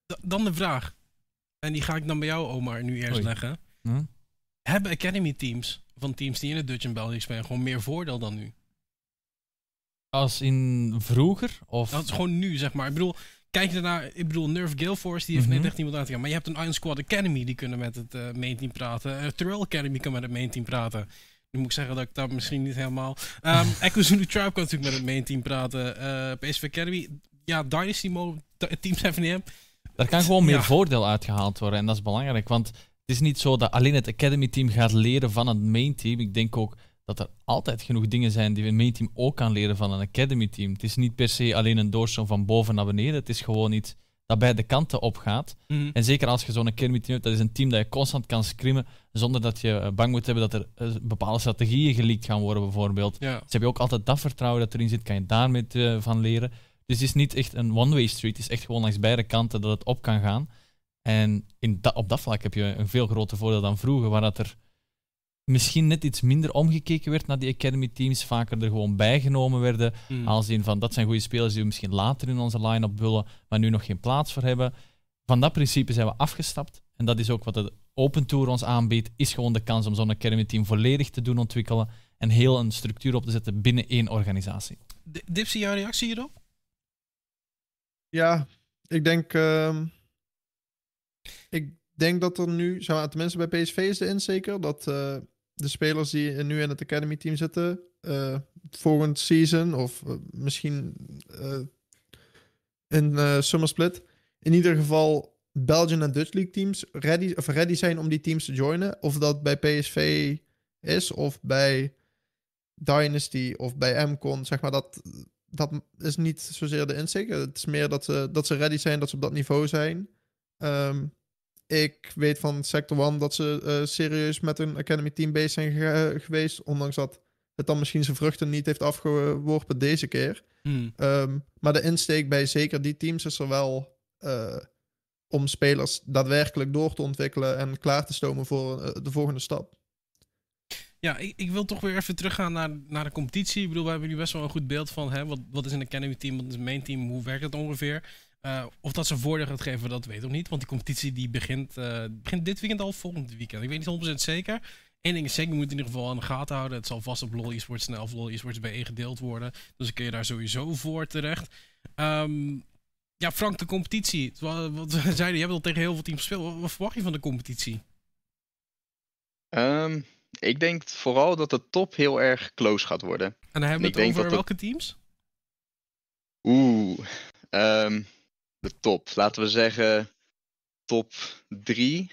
Da- dan de vraag. En die ga ik dan bij jou, Omar, nu eerst leggen. Hm? Hebben Academy teams van teams die in de Dutch en België spelen gewoon meer voordeel dan nu? Als in vroeger? Of... Dat is gewoon nu, zeg maar. Ik bedoel, kijk je naar, ik bedoel, Nerf Gale Force, die heeft Mhm. net echt iemand uitgegaan. Maar je hebt een Iron Squad Academy, die kunnen met het eh main team praten. Uh, Terrell Academy kan met het main team praten. Nu moet ik zeggen dat ik daar misschien niet helemaal... Um, Echo Zulu Tribe kan natuurlijk met het main team praten. Eh PSV Academy, ja, Dynasty Mode, Team 7M. Daar kan gewoon meer Ja. voordeel uitgehaald worden en dat is belangrijk. Want het is niet zo dat alleen het Academy team gaat leren van het main team. Ik denk ook dat er altijd genoeg dingen zijn die een main team ook kan leren van een Academy team. Het is niet per se alleen een doorstroom van boven naar beneden. Het is gewoon iets dat beide kanten opgaat. Mhm. En zeker als je zo'n Academy team hebt, dat is een team dat je constant kan scrimmen zonder dat je eh, bang moet hebben dat er eh, bepaalde strategieën geleakt gaan worden bijvoorbeeld. Ja. Dus heb je ook altijd dat vertrouwen dat erin zit, kan je daarmee eh, van leren. Dus het is niet echt een one-way street, het is echt gewoon langs beide kanten dat het op kan gaan. En in da- op dat vlak heb je een veel groter voordeel dan vroeger, waar dat er misschien net iets minder omgekeken werd naar die academy teams, vaker er gewoon bijgenomen werden, als in van dat zijn goede spelers die we misschien later in onze line-up willen, maar nu nog geen plaats voor hebben. Van dat principe zijn we afgestapt. En dat is ook wat de Open Tour ons aanbiedt, is gewoon de kans om zo'n academy team volledig te doen ontwikkelen en heel een structuur op te zetten binnen één organisatie. D- Dipsy, jouw reactie hierop? Ja, ik denk. ehm, ik denk dat er nu, tenminste bij PSV is de inzeker, dat eh, de spelers die nu in het Academy team zitten, eh volgend season of eh, misschien eh, in Summer Split, in ieder geval Belgian en Dutch League teams ready, of ready zijn om die teams te joinen. Of dat bij PSV is of bij Dynasty of bij MCON, zeg maar dat dat is niet zozeer de insteek. Het is meer dat ze, dat ze ready zijn, dat ze op dat niveau zijn. Ehm, ik weet van Sector One dat ze eh, serieus met een Academy team bezig zijn ge- geweest. Ondanks dat het dan misschien zijn vruchten niet heeft afgeworpen deze keer. Hmm. Ehm, maar de insteek bij zeker die teams is er wel eh, om spelers daadwerkelijk door te ontwikkelen en klaar te stomen voor eh, de volgende stap. Ja, ik, ik wil toch weer even teruggaan naar, naar de competitie. Ik bedoel, we hebben nu best wel een goed beeld van hè, wat, wat is een Academy team, wat is een main team, hoe werkt het ongeveer. Eh, of dat ze voordeel gaat geven, dat weet ik niet. Want die competitie die begint, eh, begint dit weekend al, volgend weekend. Ik weet niet 100% zeker. Eén ding is zeker, je moet in ieder geval aan de gaten houden. Het zal vast op LoL Esports snel of LoL Esports bij gedeeld worden. Dus dan kun je daar sowieso voor terecht. Ehm, ja, Frank, de competitie. Wat, wat zei je? Je hebt al tegen heel veel teams gespeeld. Wat, wat verwacht je van de competitie? Ehm, ik denk vooral dat de top heel erg close gaat worden. En dan hebben we het over welke teams? Oeh, ehm, de top. Laten we zeggen top 3.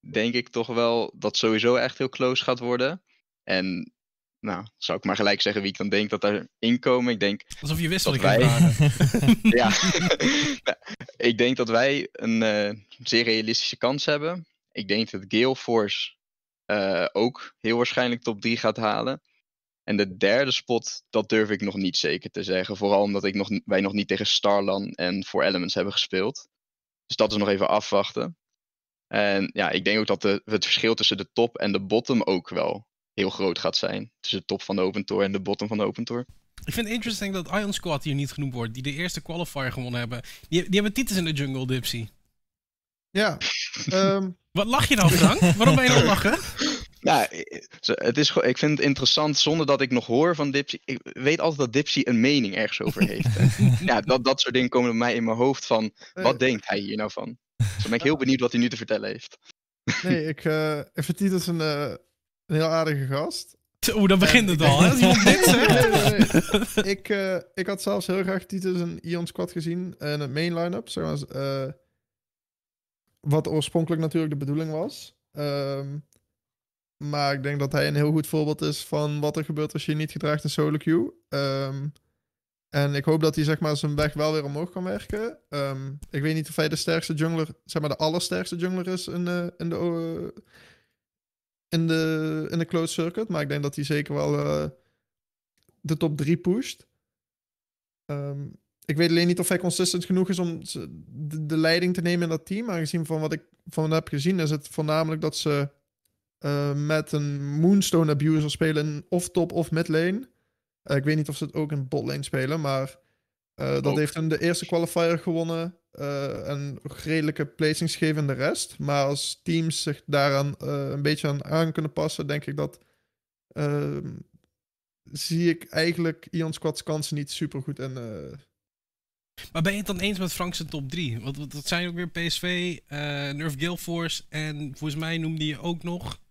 Denk ik toch wel dat sowieso echt heel close gaat worden. En nou, zou ik maar gelijk zeggen wie ik dan denk dat daarin komen. Ik denk, Alsof je wist wat ik wij- ja, Nou, ik denk dat wij een eh, zeer realistische kans hebben. Ik denk dat Gale Force eh, ook heel waarschijnlijk top 3 gaat halen. En de derde spot, dat durf ik nog niet zeker te zeggen. Vooral omdat ik nog, wij nog niet tegen Starlan en For Elements hebben gespeeld. Dus dat is nog even afwachten. En ja, ik denk ook dat de, het verschil tussen de top en de bottom ook wel heel groot gaat zijn. Tussen de top van de Open Tour en de bottom van de Open Tour. Ik vind het interesting dat Ion Squad hier niet genoemd wordt. Die de eerste qualifier gewonnen hebben. Die, die hebben titels in de jungle, Dipsy. Ja, ehm, Wat lach je nou, Frank? Waarom ben je nou lachen? Ja, eh, het is, ik vind het interessant zonder dat ik nog hoor van Dipsy. Ik weet altijd dat Dipsy een mening ergens over heeft. En ja, dat, dat soort dingen komen bij mij in mijn hoofd van, wat eh, denkt hij hier nou van? Dus dan ben ik heel benieuwd wat hij nu te vertellen heeft. nee, ik, eh ik vind Titus een, eh, een heel aardige gast. Oeh, dan begint het al. Hè? Nee, nee, ik, eh, ik had zelfs heel graag Titus een Ion Squad gezien in het main line-up. Zeg maar, eh, wat oorspronkelijk natuurlijk de bedoeling was. Ehm, maar ik denk dat hij een heel goed voorbeeld is van wat er gebeurt als je niet gedraagt in solo queue. Ehm, en ik hoop dat hij zeg maar, zijn weg wel weer omhoog kan werken. Ehm, ik weet niet of hij de sterkste jungler, zeg maar de allersterkste jungler is in de, in de, eh, in de, in de closed circuit. Maar ik denk dat hij zeker wel eh, de top 3 pusht. Ehm, ik weet alleen niet of hij consistent genoeg is om de, de leiding te nemen in dat team. Aangezien van wat ik van heb gezien, is het voornamelijk dat ze eh, met een Moonstone abuser spelen of top of mid lane. Eh, ik weet niet of ze het ook in bot lane spelen, maar eh, dat heeft hun de eerste qualifier gewonnen. en redelijke placings gegeven in de rest. Maar als teams zich daaraan een beetje aan, aan kunnen passen, denk ik dat. ehm, zie ik eigenlijk Ion Squad's kansen niet super goed in. Maar ben je het dan eens met Frank's top 3? Want dat zijn ook weer PSV, eh Nerf Guild Force en volgens mij noemde je ook nog...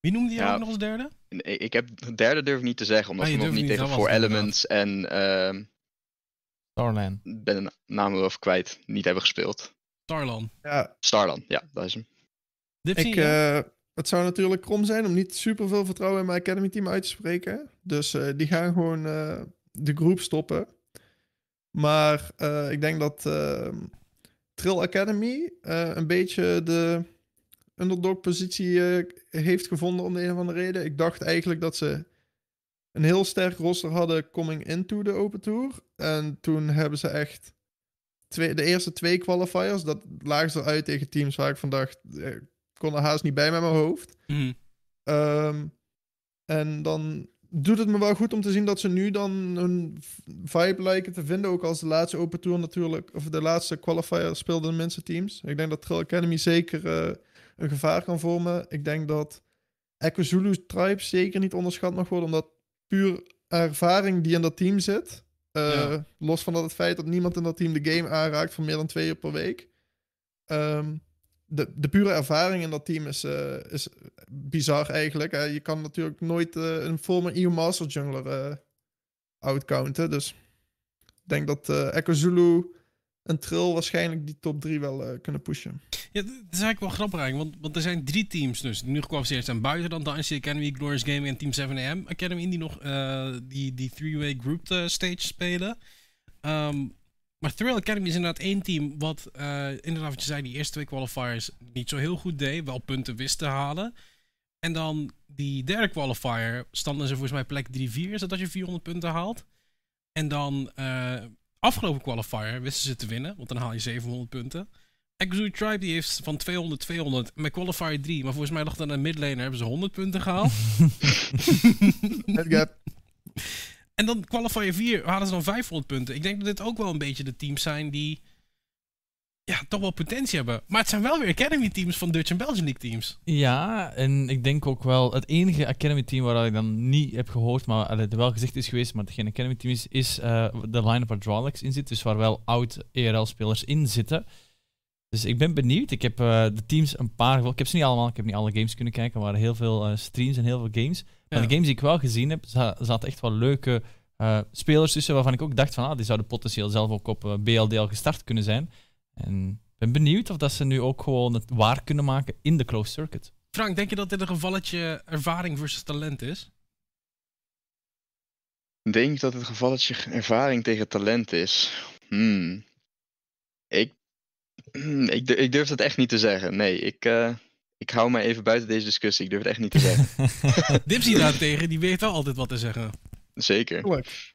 Wie noemde je Ja. ook nog als derde? Ik ik heb de derde durf ik niet te zeggen, omdat Ah, we nog niet tegen het Elements en ehm Starland. ben de naam even kwijt, niet hebben gespeeld. Starlan. ja, Starland, ja, dat is hem. Dipsy, ik, eh, het zou natuurlijk krom zijn om niet super veel vertrouwen in mijn Academy team uit te spreken. Dus eh, die gaan gewoon eh, de groep stoppen. Maar eh, ik denk dat eh, Trill Academy eh, een beetje de underdog positie eh, heeft gevonden om de een of andere reden. Ik dacht eigenlijk dat ze een heel sterk roster hadden coming into de Open Tour. En toen hebben ze echt twee, de eerste twee qualifiers, dat lagen ze uit tegen teams waar ik van dacht, eh, ik kon er haast niet bij met mijn hoofd. Mhm. Ehm, en dan doet het me wel goed om te zien dat ze nu dan hun vibe lijken te vinden. Ook als de laatste Open Tour natuurlijk, of de laatste qualifier speelden de minste teams. Ik denk dat Trill Academy zeker eh, een gevaar kan vormen. Ik denk dat Echo Zulu Tribe zeker niet onderschat mag worden, omdat puur ervaring die in dat team zit. eh, Ja. Los van dat het feit dat niemand in dat team de game aanraakt voor meer dan twee uur per week. Ehm, de, de pure ervaring in dat team is, eh, is bizar eigenlijk. hè. je kan natuurlijk nooit eh, een former EU Master Jungler outcounten. Dus ik denk dat Echo Zulu en Trill waarschijnlijk die top 3 wel eh, kunnen pushen. Ja, dat is eigenlijk wel grappig want, want er zijn drie teams dus nu gekwalificeerd zijn. Buiten dan Dynasty Academy, Glorious Gaming en Team 7AM Academy die nog eh, die, die three-way group eh, stage spelen. Ehm, maar Thrill Academy is inderdaad één team wat inderdaad wat je zei, die eerste twee qualifiers niet zo heel goed deed. Wel punten wist te halen. En dan die derde qualifier standen ze volgens mij plek 3-4, zodat je 400 punten haalt. En dan afgelopen qualifier wisten ze te winnen, want dan haal je 700 punten. Exo Tribe die heeft van 200, 200 met qualifier 3. Maar volgens mij lag dan een midlaner hebben ze 100 punten gehaald. En dan qualifier 4 hadden ze dan 500 punten. Ik denk dat dit ook wel een beetje de teams zijn die ja, toch wel potentie hebben. Maar het zijn wel weer Academy teams van Dutch en Belgian League teams. Ja, en ik denk ook wel, het enige Academy team waar ik dan niet heb gehoord, maar allee, wel gezegd is geweest, maar het geen Academy team is, is eh, de line-up waar Drawlex in zit. Dus waar wel oud ERL-spelers in zitten. Dus ik ben benieuwd. Ik heb eh, de teams een paar, ik heb ze niet allemaal, ik heb niet alle games kunnen kijken. Er waren heel veel eh, streams en heel veel games. Maar Ja. de games die ik wel gezien heb, za- zaten echt wel leuke spelers tussen waarvan ik ook dacht van, ah, die zouden potentieel zelf ook op BLDL gestart kunnen zijn. En ik ben benieuwd of dat ze nu ook gewoon het waar kunnen maken in de closed circuit. Frank, denk je dat dit een gevalletje ervaring versus talent is? Ik denk dat het gevalletje ervaring tegen talent is. Hmm. Ik, hmm, ik, ik durf het echt niet te zeggen. Nee, ik, eh, ik hou me even buiten deze discussie. Ik durf het echt niet te zeggen. Dipsy daartegen, die weet wel altijd wat te zeggen. Zeker. Tuurlijk.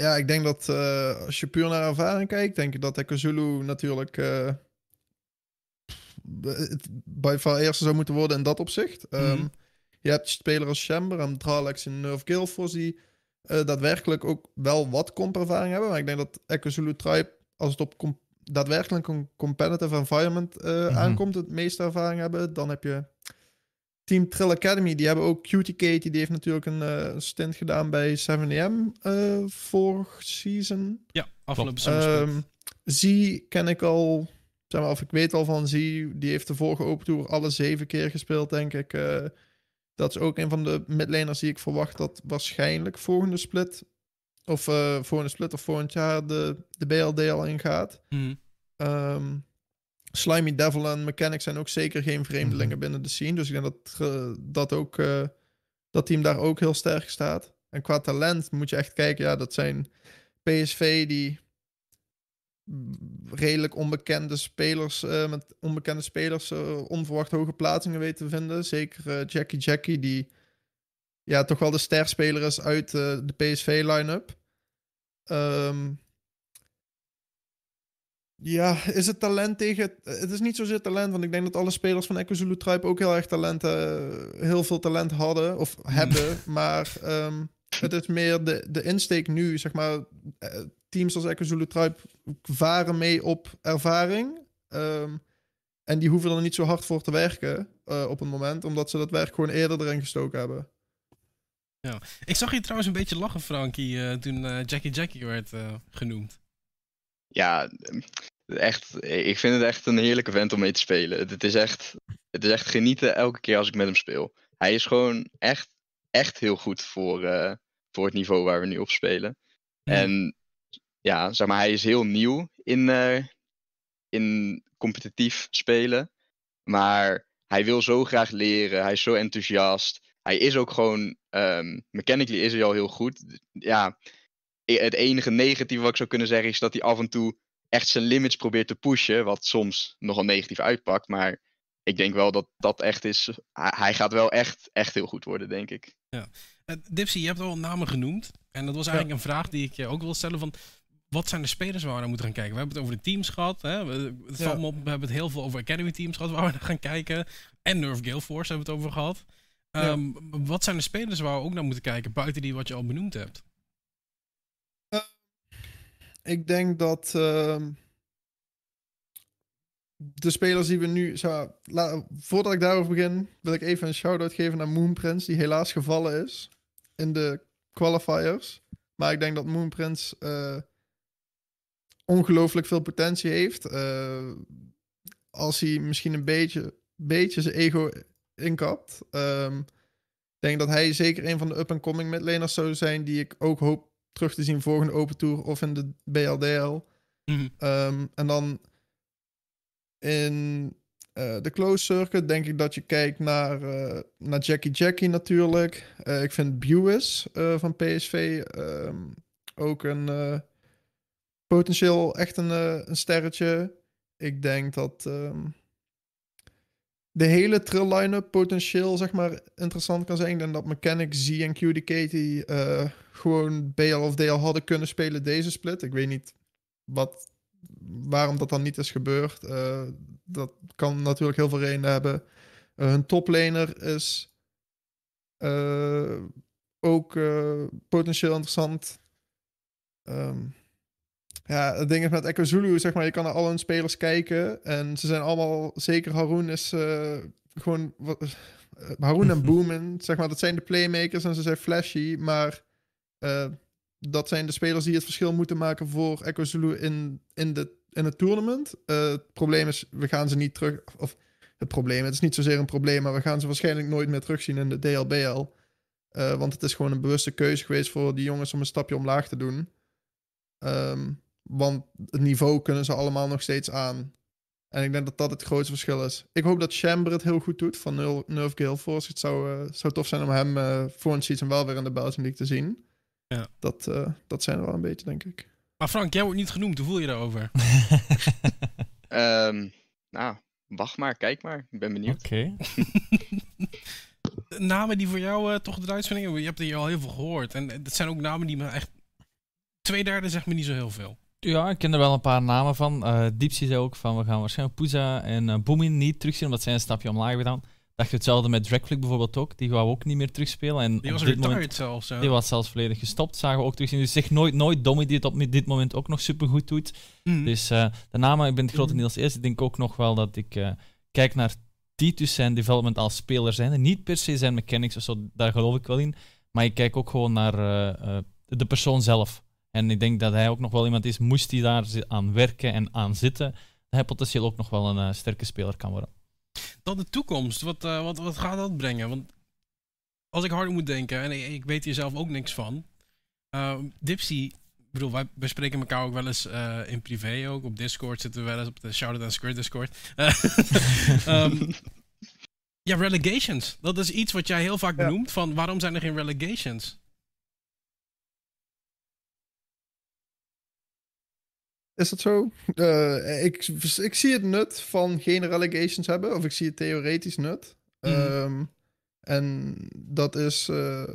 Ehm, ja, ik denk dat eh, als je puur naar ervaring kijkt, denk ik dat Ekazulu natuurlijk het by far eerste zou moeten worden in dat opzicht. Ehm, Mhm. Je hebt spelers als Chamber en Dralex en Nerf Guildforce die daadwerkelijk ook wel wat compervaring hebben. Maar ik denk dat Ekazulu Tribe, als het op daadwerkelijk een competitive environment Mhm. aankomt, het meeste ervaring hebben. Dan heb je Team Trill Academy, die hebben ook Cutie Katie, die heeft natuurlijk een eh, stint gedaan bij 7am eh vorig season. Ja, afgelopen zomer. Ehm Z ken ik al, zeg maar, of ik weet al van Z, die heeft de vorige Open Tour alle zeven keer gespeeld, denk ik. Eh, dat is ook een van de midlaners die ik verwacht dat waarschijnlijk volgende split, of eh, volgende split of volgend jaar de, de BLD al ingaat. Ehm, Slimy Devil en Mechanics zijn ook zeker geen vreemdelingen Mhm. binnen de scene. Dus ik denk dat, dat ook eh, dat team daar ook heel sterk staat. En qua talent moet je echt kijken. Ja, dat zijn PSV die redelijk onbekende spelers eh, met onbekende spelers eh, onverwacht hoge plaatsingen weten te vinden. Zeker Jackie Jackie die ja, toch wel de sterspeler is uit de PSV line-up. Ehm, ja, is het talent tegen... Het is niet zozeer talent, want ik denk dat alle spelers van Echo Zulu Tribe ook heel erg talent, eh, heel veel talent hadden of hebben. Maar ehm, het is meer de, de insteek nu, zeg maar. eh, teams als Echo Zulu Tribe varen mee op ervaring. Ehm, en die hoeven er niet zo hard voor te werken eh, op een moment, omdat ze dat werk gewoon eerder erin gestoken hebben. Ik zag je trouwens een beetje lachen, Frankie, toen Jackie Jackie werd genoemd. Ja, echt. Ik vind het echt een heerlijke vent om mee te spelen. Het, is echt, het is echt genieten elke keer als ik met hem speel. Hij is gewoon echt, echt heel goed voor, eh, voor het niveau waar we nu op spelen. Ja. En ja, zeg maar, hij is heel nieuw in, eh, in competitief spelen. Maar hij wil zo graag leren. Hij is zo enthousiast. Hij is ook gewoon, ehm, mechanically is hij al heel goed. Ja, het enige negatieve wat ik zou kunnen zeggen is dat hij af en toe echt zijn limits probeert te pushen. Wat soms nogal negatief uitpakt. Maar ik denk wel dat dat echt is. Hij, gaat wel echt, echt heel goed worden, denk ik. Eh, Dipsy, je hebt al namen genoemd. En dat was eigenlijk een vraag die ik je ook wil stellen van... Wat zijn de spelers waar we naar moeten gaan kijken? We hebben het over de teams gehad. Hè? We, het Ja. valt me op, we hebben het heel veel over Academy teams gehad waar we naar gaan kijken. En Nerf Gale Force hebben we het over gehad. Ja. Ehm, Wat zijn de spelers waar we ook naar moeten kijken, buiten die wat je al benoemd hebt? Ik denk dat ehm, de spelers die we nu. Zo, voordat ik daarover begin, wil ik even een shout-out geven naar Moonprince, die helaas gevallen is in de qualifiers. Maar ik denk dat Moonprince eh ongelooflijk veel potentie heeft. Eh, als hij misschien een beetje, beetje zijn ego inkapt. Ehm, ik denk dat hij zeker een van de up-and-coming midlaners zou zijn die ik ook hoop terug te zien volgende Open Tour of in de BLDL. Mhm. Ehm, en dan in eh, de close circuit denk ik dat je kijkt naar, eh, naar Jackie Jackie natuurlijk. Eh, ik vind Buis van PSV ehm, ook een potentieel echt een, een sterretje. Ik denk dat ehm, de hele trill line-up potentieel zeg maar interessant kan zijn. Denk dat Mechanic, Z en QD Katie eh, gewoon BL of DL hadden kunnen spelen deze split. Ik weet niet wat, waarom dat dan niet is gebeurd. Eh, dat kan natuurlijk heel veel redenen hebben. Uh, hun toplaner is ook potentieel interessant. Um, ja, het ding is met Echo Zulu, zeg maar, je kan naar al hun spelers kijken. En ze zijn allemaal, zeker Haroon is uh, gewoon... Uh, Haroon en Boomin, zeg maar, dat zijn de playmakers en ze zijn flashy. Maar uh, dat zijn de spelers die het verschil moeten maken voor Echo Zulu in, in, de, in het tournament. het probleem is, we gaan ze niet terug... Of het probleem, het is niet zozeer een probleem, maar we gaan ze waarschijnlijk nooit meer terugzien in de DLBL. want het is gewoon een bewuste keuze geweest voor die jongens om een stapje omlaag te doen. Um, want het niveau kunnen ze allemaal nog steeds aan. En ik denk dat dat het grootste verschil is. Ik hoop dat Chamber het heel goed doet van Nerf Gale Force. Het zou, uh, zou tof zijn om hem uh, voor een season wel weer in de Belgian League te zien. Ja. Dat, uh, dat zijn er wel een beetje, denk ik. Maar Frank, jij wordt niet genoemd. Hoe voel je daarover? um, nou, wacht maar, kijk maar. Ik ben benieuwd. Oké. Okay. namen die voor jou toch eruit zijn. Je hebt er al heel veel gehoord. En het zijn ook namen die me echt... Twee derde zegt me niet zo heel veel. Ja, ik ken er wel een paar namen van. Uh, zei ook van we gaan waarschijnlijk Pooja en uh, Boomin niet terugzien, omdat zij een stapje omlaag hebben gedaan. Dacht je hetzelfde met Dragflick bijvoorbeeld ook. Die gaan we ook niet meer terugspelen. En die was retired zelfs. Die was zelfs volledig gestopt. Zagen we ook terugzien. Dus zeg nooit, nooit Dommy die het op dit moment ook nog super goed doet. Mm. Dus uh, de namen, ik ben het grotendeels mm. eerst. Ik denk ook nog wel dat ik uh, kijk naar Titus zijn development als speler zijn. Niet per se zijn mechanics of zo, daar geloof ik wel in. Maar ik kijk ook gewoon naar de persoon zelf. En ik denk dat hij ook nog wel iemand is, moest hij daar aan werken en aan zitten, dat hij potentieel ook nog wel een uh, sterke speler kan worden. Dan de toekomst, wat, uh, wat, wat gaat dat brengen? Want als ik hard moet denken, en ik, ik weet hier zelf ook niks van, uh, Dipsy, ik bedoel, wij bespreken elkaar ook wel eens in privé ook, op Discord zitten we wel eens op de Shoutout and Squirt Discord. um, ja, relegations. Dat is iets wat jij heel vaak benoemt, van waarom zijn er geen relegations? Is dat zo? Uh, ik, ik zie het nut van geen relegations hebben, of ik zie het theoretisch nut. Mm. Um, en dat is. Uh,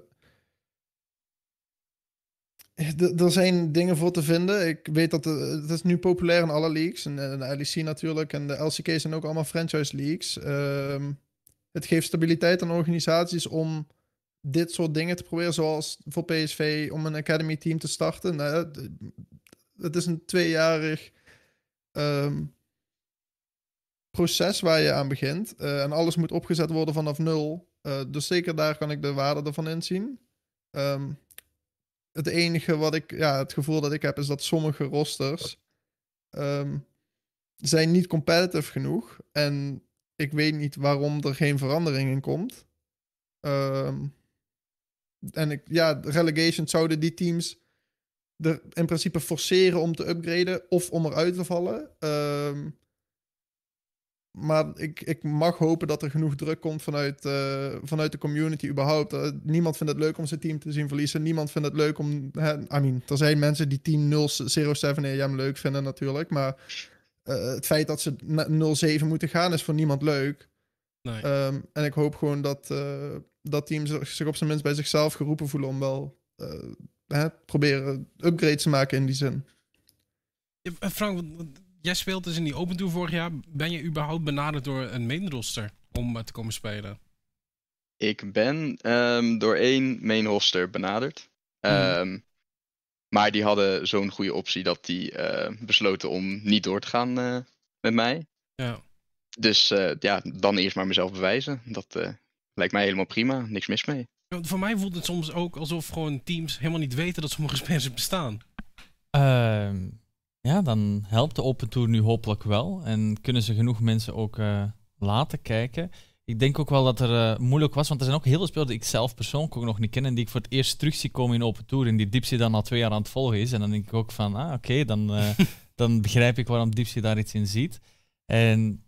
er zijn dingen voor te vinden. Ik weet dat het, het is nu populair in alle leagues. En, de LEC natuurlijk. En de LCK zijn ook allemaal franchise leagues. Um, het geeft stabiliteit aan organisaties om dit soort dingen te proberen. Zoals voor PSV om een academy team te starten. Nou, het is een tweejarig um, proces waar je aan begint. Uh, en alles moet opgezet worden vanaf nul. Uh, dus zeker daar kan ik de waarde ervan inzien. Um, het enige wat ik, ja, het gevoel dat ik heb, is dat sommige rosters um, zijn niet competitive genoeg. En ik weet niet waarom er geen verandering in komt. En ik, ja, relegation zouden die teams er in principe forceren om te upgraden of om eruit te vallen. Um, maar ik, ik mag hopen dat er genoeg druk komt vanuit, uh, vanuit de community überhaupt. Uh, niemand vindt het leuk om zijn team te zien verliezen. Niemand vindt het leuk om... Hè, I mean, er zijn mensen die team 007 EM leuk vinden natuurlijk. Maar uh, het feit dat ze 0-7 moeten gaan is voor niemand leuk. Nee. Um, en ik hoop gewoon dat, dat teams zich op zijn minst bij zichzelf geroepen voelen om wel hè, proberen upgrades te maken in die zin. Frank, jij speelt dus in die Open Tour vorig jaar. Ben je überhaupt benaderd door een main roster om uh, te komen spelen? Ik ben um, door één main roster benaderd. Um, maar die hadden zo'n goede optie dat die uh, besloten om niet door te gaan uh, met mij. Ja. Dus ja, dan eerst maar mezelf bewijzen. Dat lijkt mij helemaal prima. Niks mis mee. Voor mij voelt het soms ook alsof gewoon teams helemaal niet weten dat sommige spelers bestaan. Uh, ja, dan helpt de Open Tour nu hopelijk wel. En kunnen ze genoeg mensen ook uh, laten kijken. Ik denk ook wel dat er uh, moeilijk was, want er zijn ook heel veel spelers die ik zelf persoonlijk ook nog niet ken en die ik voor het eerst terug zie komen in Open Tour en die Dipsy dan al twee jaar aan het volgen is. En dan denk ik ook van, ah oké, dan, uh, dan begrijp ik waarom Dipsy daar iets in ziet. En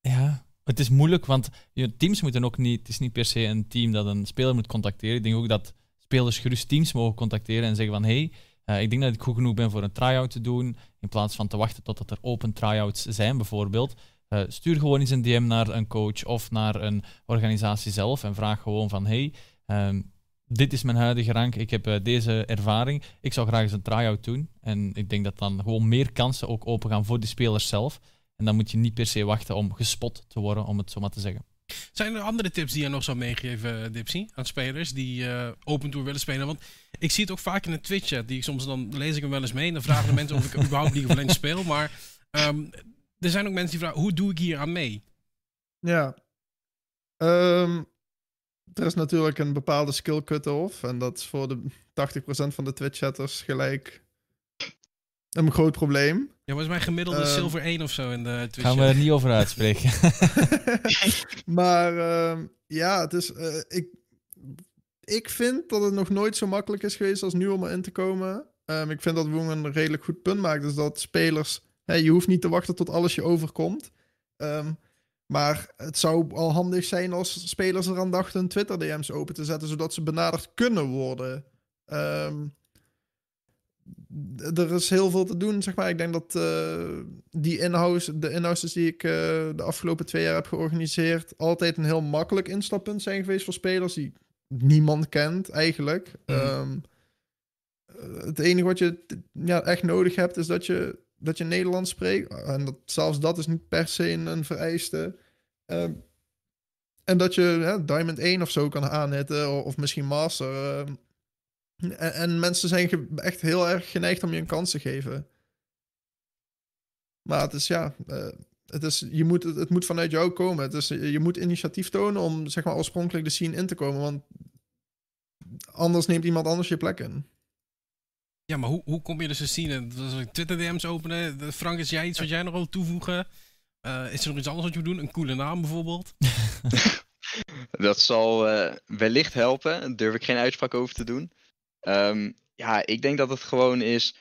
ja, het is moeilijk, want je, teams moeten ook niet. Het is niet per se een team dat een speler moet contacteren. Ik denk ook dat spelers gerust teams mogen contacteren en zeggen van hey, uh, ik denk dat ik goed genoeg ben voor een try-out te doen. In plaats van te wachten totdat er open try-outs zijn, bijvoorbeeld. eh, stuur gewoon eens een DM naar een coach of naar een organisatie zelf en vraag gewoon van hey, ehm, dit is mijn huidige rank, ik heb eh, deze ervaring, ik zou graag eens een try-out doen. En ik denk dat dan gewoon meer kansen ook open gaan voor die spelers zelf. En dan moet je niet per se wachten om gespot te worden, om het zo maar te zeggen. Zijn er andere tips die je nog zou meegeven, Dipsy, aan spelers die uh, Open Tour willen spelen? Want ik zie het ook vaak in de Twitch-chat. Die soms dan lees ik hem wel eens mee en dan vragen de mensen of ik überhaupt League of Legends speel. Maar um, er zijn ook mensen die vragen, hoe doe ik hier aan mee? Ja. Um, er is natuurlijk een bepaalde skill cut-off. En dat is voor de 80% van de Twitch-chatters gelijk een groot probleem. Ja, volgens mij gemiddelde um, silver 1 of zo in de Twitch. Gaan we er niet over uitspreken. maar uh, ja, het is. Uh, ik, ik vind dat het nog nooit zo makkelijk is geweest als nu om erin te komen. Um, ik vind dat Woong een redelijk goed punt maakt. Dus dat spelers. Hè, je hoeft niet te wachten tot alles je overkomt. Um, maar het zou al handig zijn als spelers eraan dachten Twitter DM's open te zetten, zodat ze benaderd kunnen worden. Um, er is heel veel te doen, zeg maar. Ik denk dat uh, die in-house, de in-houses die ik uh, de afgelopen twee jaar heb georganiseerd, altijd een heel makkelijk instappunt zijn geweest voor spelers die niemand kent, eigenlijk. Mm. Um, het enige wat je ja, echt nodig hebt, is dat je, dat je Nederlands spreekt. En dat, zelfs dat is niet per se een, een vereiste. Um, en dat je ja, Diamond 1 of zo kan aanhitten, of, of misschien Master. Um, en, en, mensen zijn echt heel erg geneigd om je een kans te geven. Maar het is ja, uh, het, is, je moet, het, het, moet vanuit jou komen. Het is, je moet initiatief tonen om zeg maar oorspronkelijk de scene in te komen. Want anders neemt iemand anders je plek in. Ja, maar hoe, hoe kom je dus de scene? Twitter DM's openen. Frank, is jij iets wat jij nog wil toevoegen? Uh, is er nog iets anders wat je moet doen? Een coole naam bijvoorbeeld? dat zal uh, wellicht helpen. Daar durf ik geen uitspraak over te doen. Um, ja, ik denk dat het gewoon is.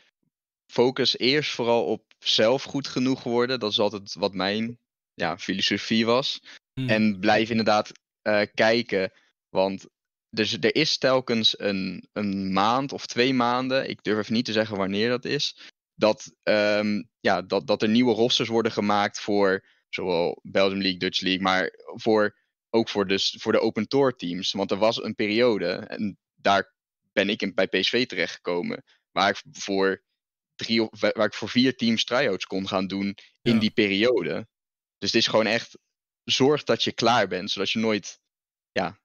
Focus eerst vooral op zelf goed genoeg worden. Dat is altijd wat mijn ja, filosofie was. Hmm. En blijf inderdaad uh, kijken. Want dus er is telkens een, een maand of twee maanden. Ik durf even niet te zeggen wanneer dat is. Dat, um, ja, dat, dat er nieuwe rosters worden gemaakt voor zowel Belgium League, Dutch League, maar voor, ook voor, dus, voor de Open Tour teams. Want er was een periode, en daar ben ik in, bij PSV terechtgekomen. Waar ik voor drie waar ik voor vier teams tryouts kon gaan doen in ja. die periode. Dus het is gewoon echt zorg dat je klaar bent, zodat je nooit, ja,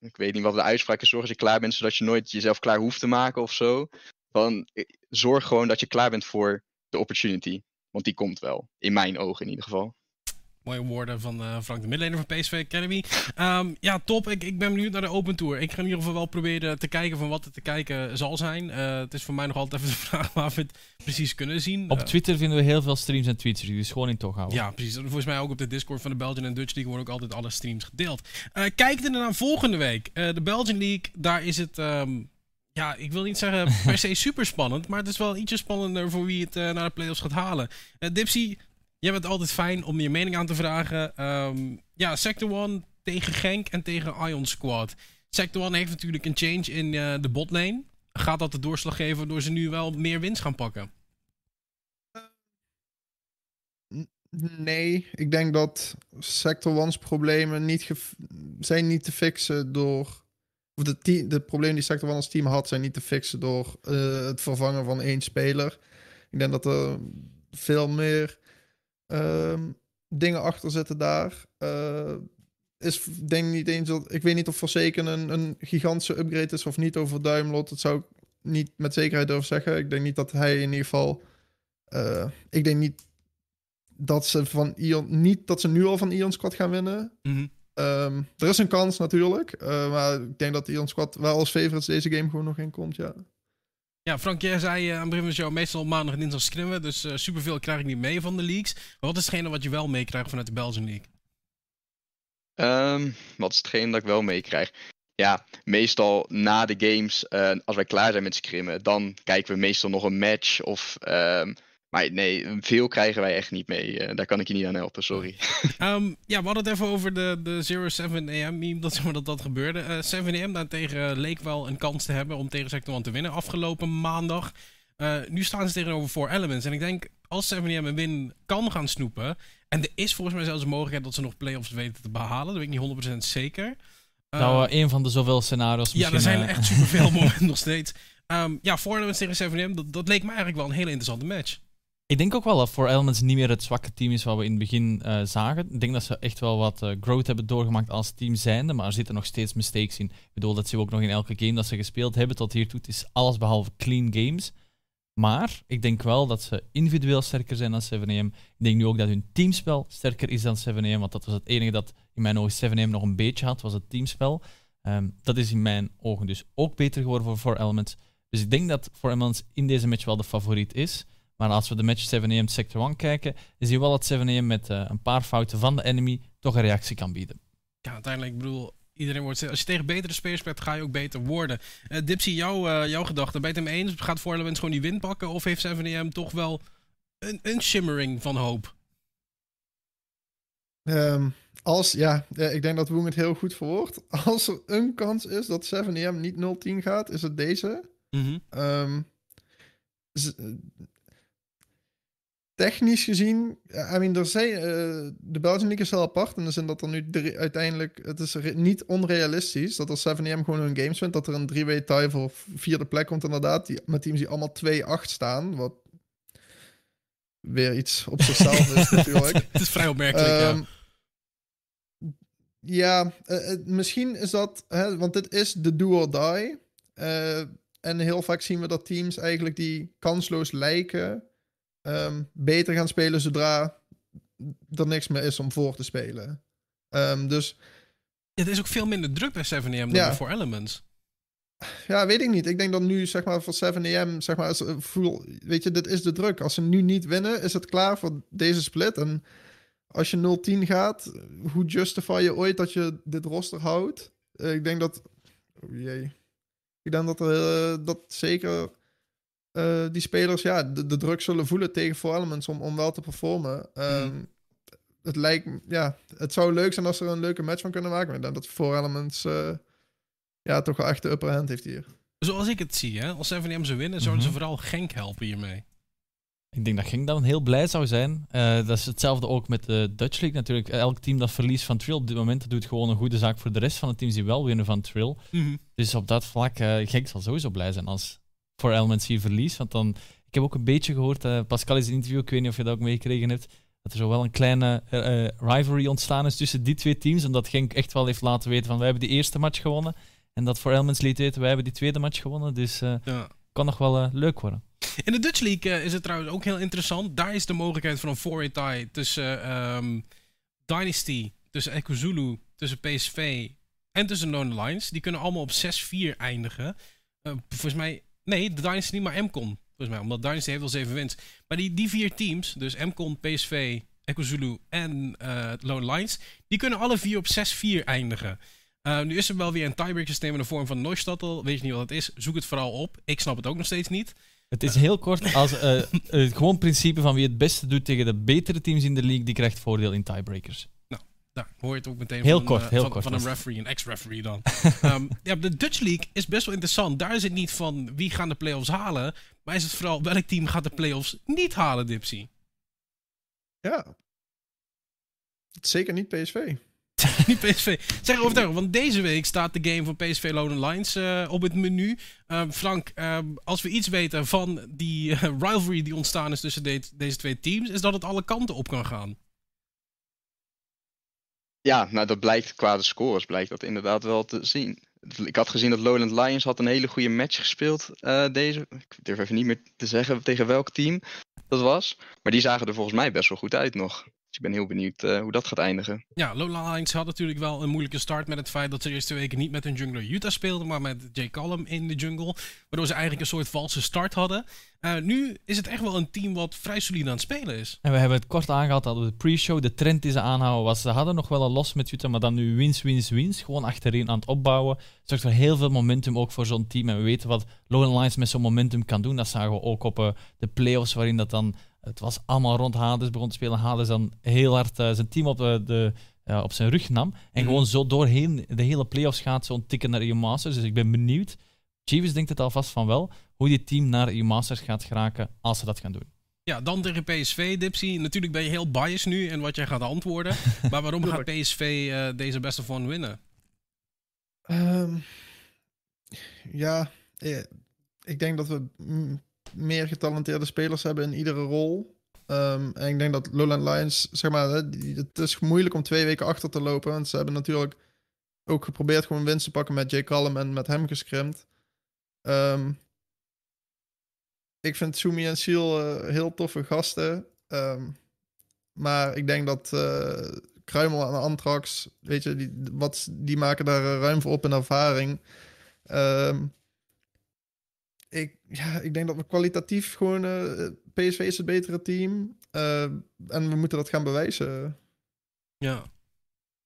ik weet niet wat de uitspraak is, zorg dat je klaar bent, zodat je nooit jezelf klaar hoeft te maken of zo. Van, zorg gewoon dat je klaar bent voor de opportunity. Want die komt wel, in mijn ogen in ieder geval. Mooie woorden van uh, Frank de Midlaner van PSV Academy. Um, ja, top. Ik, ik ben benieuwd naar de Open Tour. Ik ga in ieder geval wel proberen te kijken van wat er te kijken zal zijn. Uh, het is voor mij nog altijd even de vraag waar we het precies kunnen zien. Op uh, Twitter vinden we heel veel streams en tweets. Dus gewoon in toch houden. Ja, precies. Volgens mij ook op de Discord van de Belgian en Dutch League worden ook altijd alle streams gedeeld. kijk er naar volgende week. de Belgian League, daar is het... Um, ja, ik wil niet zeggen per se super spannend, maar het is wel ietsje spannender voor wie het naar de playoffs gaat halen. Dipsy, Jij bent altijd fijn om je mening aan te vragen. Um, ja, Sector 1 tegen Genk en tegen Ion Squad. Sector 1 heeft natuurlijk een change in uh, de botlane. Gaat dat de doorslag geven door ze nu wel meer winst gaan pakken? Nee, ik denk dat Sector 1's problemen niet zijn niet te fixen door. Of de, de problemen die Sector 1 als team had, zijn niet te fixen door uh, het vervangen van één speler. Ik denk dat er veel meer um, dingen achter zitten daar. Uh, is denk niet eens dat. Ik weet niet of voor zeker een, een gigantische upgrade is of niet over Duimlot. Dat zou ik niet met zekerheid durven zeggen. Ik denk niet dat hij in ieder geval. Uh, ik denk niet dat ze van Ion. Niet dat ze nu al van Ion Squad gaan winnen. Mm -hmm. um, er is een kans natuurlijk. Uh, maar ik denk dat Ion Squad wel als favorites deze game gewoon nog in komt. Ja. Ja, Frank, jij zei uh, aan het begin van de show meestal maandag en dinsdag scrimmen. Dus uh, superveel krijg ik niet mee van de leagues. Maar wat is hetgene wat je wel meekrijgt vanuit de Belgian League? Um, wat is hetgene dat ik wel meekrijg? Ja, meestal na de games, uh, als wij klaar zijn met scrimmen, dan kijken we meestal nog een match of... Um, maar nee, veel krijgen wij echt niet mee. Uh, daar kan ik je niet aan helpen, sorry. Um, ja, we hadden het even over de, de 07 AM meme, dat, dat dat gebeurde. Uh, 7 AM daartegen leek wel een kans te hebben om tegen Sector 1 te winnen afgelopen maandag. Uh, nu staan ze tegenover 4 Elements. En ik denk, als 7 AM een win kan gaan snoepen En er is volgens mij zelfs een mogelijkheid dat ze nog play-offs weten te behalen. Dat weet ik niet 100% zeker. nou, Uh, een van de zoveel scenario's ja, misschien. er zijn eh, echt superveel momenten nog steeds. Um, ja, voor Elements tegen 7M, dat, dat leek me eigenlijk wel een hele interessante match. Ik denk ook wel dat voor Elements niet meer het zwakke team is wat we in het begin uh, zagen. Ik denk dat ze echt wel wat uh, growth hebben doorgemaakt als team zijnde, maar er zitten nog steeds mistakes in. Ik bedoel, dat we ook nog in elke game dat ze gespeeld hebben tot hiertoe. Het is alles behalve clean games. Maar ik denk wel dat ze individueel sterker zijn dan 7AM. Ik denk nu ook dat hun teamspel sterker is dan 7AM, want dat was het enige dat in mijn ogen 7AM nog een beetje had, was het teamspel. Um, dat is in mijn ogen dus ook beter geworden voor 4 Elements. Dus ik denk dat 4 Elements in deze match wel de favoriet is. Maar als we de match 7AM Sector 1 kijken, is hier wel dat 7AM met uh, een paar fouten van de enemy toch een reactie kan bieden. Ja, uiteindelijk, ik bedoel, iedereen wordt... Als je tegen betere spelers speelt, ga je ook beter worden. Uh, Dipsy, jou, uh, jouw gedachte, ben je het hem eens? Gaat 4 Elements gewoon die win pakken? Of heeft 7AM toch wel een, een shimmering van hoop? Um, als, ja, ik denk dat Woong het heel goed verwoordt. Als er een kans is dat 7AM niet 0-10 gaat, is het deze. Mm -hmm. um, technisch gezien, I mean, er zijn, uh, de Belgian League is heel apart. In de zin dat er nu drie, uiteindelijk, het is niet onrealistisch dat als 7AM gewoon hun games wint, dat er een drie-way tie voor vierde plek komt inderdaad. Die, met teams die allemaal 2-8 staan, wat weer iets op zichzelf is natuurlijk. Het is vrij opmerkelijk, um, ja. Ja, uh, misschien is dat, hè, want dit is de do or die. Uh, en heel vaak zien we dat teams eigenlijk die kansloos lijken, um, beter gaan spelen zodra er niks meer is om voor te spelen. Um, dus. Er is ook veel minder druk bij 7AM dan Ja. 4 Elements. Ja, weet ik niet. Ik denk dat nu, zeg maar, voor 7AM, zeg maar, eh, voel, weet je, dit is de druk. Als ze nu niet winnen, is het klaar voor deze split. En als je 0-10 gaat, hoe justify je ooit dat je dit roster houdt? Uh, ik denk dat. Oh jee. Ik denk dat, uh, dat zeker uh, die spelers ja, de, de, druk zullen voelen tegen 4 Elements om, om wel te performen. Um, mm. Het lijkt, ja, het zou leuk zijn als ze er een leuke match van kunnen maken. Maar ik denk dat 4 Elements uh, ja, toch wel echt de upper hand heeft hier. Zoals ik het zie, hè? als 7M ze winnen, zouden Mhm. mm -hmm. ze vooral Genk helpen hiermee. Ik denk dat Genk dan heel blij zou zijn. Uh, dat is hetzelfde ook met de Dutch League natuurlijk. Elk team dat verliest van Trill op dit moment, dat doet gewoon een goede zaak voor de rest van de teams die wel winnen van Trill. Mm -hmm. Dus op dat vlak, uh, Genk zal sowieso blij zijn als voor Elements hier verliest. Want dan, ik heb ook een beetje gehoord, uh, Pascal is in een interview, ik weet niet of je dat ook meegekregen hebt, dat er zo wel een kleine uh, rivalry ontstaan is tussen die twee teams. Omdat Genk echt wel heeft laten weten van wij hebben die eerste match gewonnen. En dat voor Elements liet weten wij hebben die tweede match gewonnen. Dus ja. kan nog wel leuk worden. In de Dutch League uh, is het trouwens ook heel interessant. Daar is de mogelijkheid van een four-way tie tussen um, Dynasty, tussen Ekuzulu, tussen PSV en tussen Lone Lions. Die kunnen allemaal op 6-4 eindigen. Uh, volgens mij, nee, Dynasty niet, maar MCON. Volgens mij, omdat Dynasty heeft wel 7 wins. Maar die, die vier teams, dus MCON, PSV, Ekuzulu en uh, Lone Lions, die kunnen alle vier op 6-4 eindigen. Uh, nu is er wel weer een tiebreak systeem in de vorm van Neustadtel. Weet je niet wat het is? Zoek het vooral op. Ik snap het ook nog steeds niet. Het is heel kort. Als, uh, het gewoon principe van wie het beste doet tegen de betere teams in de league, die krijgt voordeel in tiebreakers. Nou, daar hoor je het ook meteen heel van, kort, een, heel van, kort van een referee, een ex-referee dan. um, ja, de Dutch League is best wel interessant. Daar is het niet van wie gaan de playoffs halen, maar is het vooral welk team gaat de playoffs niet halen, Dipsy. Ja. Zeker niet PSV. niet PSV. Zeg overtuigend, want deze week staat de game van PSV Lone Lions uh, op het menu. Uh, Frank, uh, als we iets weten van die uh, rivalry die ontstaan is tussen de deze twee teams, is dat het alle kanten op kan gaan. Ja, nou dat blijkt qua de scores, blijkt dat inderdaad wel te zien. Ik had gezien dat Lowland Lions had een hele goede match gespeeld uh, deze. Ik durf even niet meer te zeggen tegen welk team dat was. Maar die zagen er volgens mij best wel goed uit nog. Dus ik ben heel benieuwd uh, hoe dat gaat eindigen. Ja, Lowland Lions had natuurlijk wel een moeilijke start met het feit dat ze de eerste weken niet met hun jungler Utah speelden, maar met Jay Callum in de jungle. Waardoor ze eigenlijk een soort valse start hadden. Uh, nu is het echt wel een team wat vrij solide aan het spelen is. En we hebben het kort aangehaald dat de pre-show, de trend die ze aanhouden was, ze hadden nog wel een los met Utah, maar dan nu wins, wins, wins. Gewoon achterin aan het opbouwen. Zorgt voor heel veel momentum ook voor zo'n team. En we weten wat Lowland Lions met zo'n momentum kan doen. Dat zagen we ook op uh, de playoffs, waarin dat dan het was allemaal rond Hades begon te spelen. Hades dan heel hard uh, zijn team op, de, de, uh, op zijn rug nam. En mm. gewoon zo doorheen de hele playoffs gaat zo'n tikken naar EU Masters. Dus ik ben benieuwd. Jeeves denkt het alvast van wel. Hoe die team naar EU Masters gaat geraken als ze dat gaan doen. Ja, dan tegen PSV, Dipsy. Natuurlijk ben je heel biased nu in wat jij gaat antwoorden. maar waarom gaat PSV uh, deze best of one winnen? Um, ja, ik denk dat we meer getalenteerde spelers hebben in iedere rol. Um, en ik denk dat Lowland Lions, zeg maar, het is moeilijk om twee weken achter te lopen. Want ze hebben natuurlijk ook geprobeerd gewoon winst te pakken met Jay Callum en met hem gescrimpt. Um, ik vind Sumi en Seal uh, heel toffe gasten. Um, maar ik denk dat uh, Kruimel en Antrax, weet je, die, wat, die maken daar ruim voor op in ervaring. Ik, ja, ik denk dat we kwalitatief gewoon... Uh, PSV is het betere team. Uh, en we moeten dat gaan bewijzen. Ja.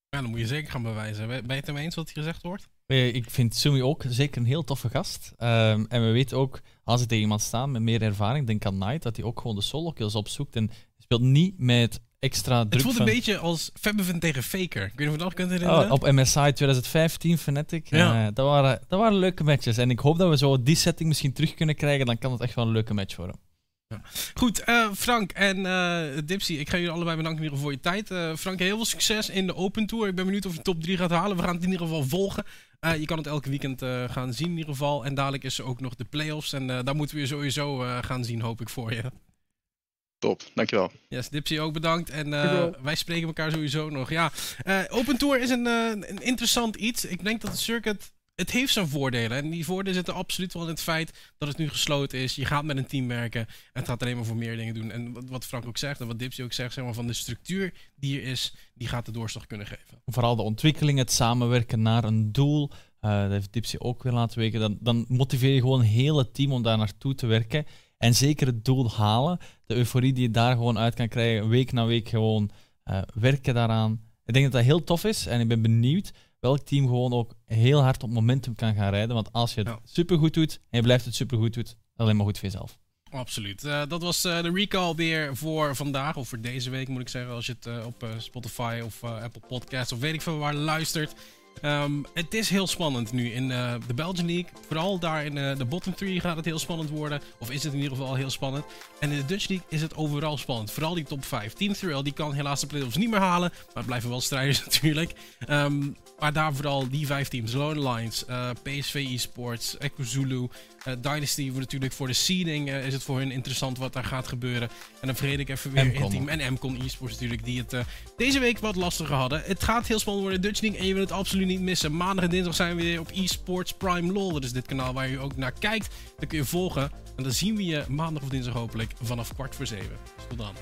Ja, dan moet je zeker gaan bewijzen. Ben je het ermee eens wat hier gezegd wordt? Ik vind Sumi ook zeker een heel toffe gast. Um, en we weten ook, als hij tegen iemand staat met meer ervaring, denk aan Knight, dat hij ook gewoon de solo kills opzoekt. En speelt niet met extra druk Het voelt van... een beetje als Fabbeven tegen Faker. Ik weet niet of je kunt herinneren. Oh, op MSI 2015, Fnatic. Ja. Uh, dat, waren, dat waren leuke matches. En ik hoop dat we zo die setting misschien terug kunnen krijgen. Dan kan het echt wel een leuke match worden. Ja. Goed, uh, Frank en uh, Dipsy, ik ga jullie allebei bedanken in ieder geval voor je tijd. Uh, Frank, heel veel succes in de Open Tour. Ik ben benieuwd of je top 3 gaat halen. We gaan het in ieder geval volgen. je kan het elke weekend gaan zien in ieder geval. En dadelijk is er ook nog de playoffs. En daar moeten we je sowieso gaan zien, hoop ik voor je. Top, dankjewel. Yes, Dipsy ook bedankt. En wij spreken elkaar sowieso nog. Ja, Open Tour is een, een interessant iets. Ik denk dat het circuit het heeft zijn voordelen. En die voordelen zitten absoluut wel in het feit dat het nu gesloten is. Je gaat met een team werken. En het gaat alleen maar voor meer dingen doen. En wat Frank ook zegt en wat Dipsy ook zegt, zeg maar, van de structuur die er is, die gaat de doorslag kunnen geven. Vooral de ontwikkeling, het samenwerken naar een doel. Uh, dat heeft Dipsy ook weer laten weten. Dan, dan motiveer je gewoon een hele team om daar naartoe te werken. En zeker het doel halen. De euforie die je daar gewoon uit kan krijgen. Week na week gewoon uh, werken daaraan. Ik denk dat dat heel tof is. En ik ben benieuwd welk team gewoon ook heel hard op momentum kan gaan rijden. Want als je het ja. supergoed doet en je blijft het supergoed doen, alleen maar goed voor jezelf. Absoluut. Uh, dat was uh, de recall weer voor vandaag, of voor deze week moet ik zeggen. Als je het uh, op Spotify of Apple Podcasts of weet ik veel waar luistert. Um, het is heel spannend nu in uh, de Belgian League. Vooral daar in uh, de bottom 3 gaat het heel spannend worden. Of is het in ieder geval heel spannend. En in de Dutch League is het overal spannend. Vooral die top 5. Team Thrill die kan helaas de playoffs niet meer halen. Maar het blijven wel strijders natuurlijk. Um, maar daar vooral die vijf teams. Lone Lions, uh, PSV Esports, Echo Zulu, Dynasty. Natuurlijk voor de seeding is het voor hun interessant wat daar gaat gebeuren. En dan vergeet ik even weer Mcon. team. En Mcon Esports natuurlijk. Die het deze week wat lastiger hadden. Het gaat heel spannend worden Dutch League. En je wil het absoluut niet missen. Maandag en dinsdag zijn we weer op eSports Prime LOL. Dat is dit kanaal waar je ook naar kijkt. Dan kun je volgen. En dan zien we je maandag of dinsdag hopelijk vanaf kwart voor zeven. Tot dan.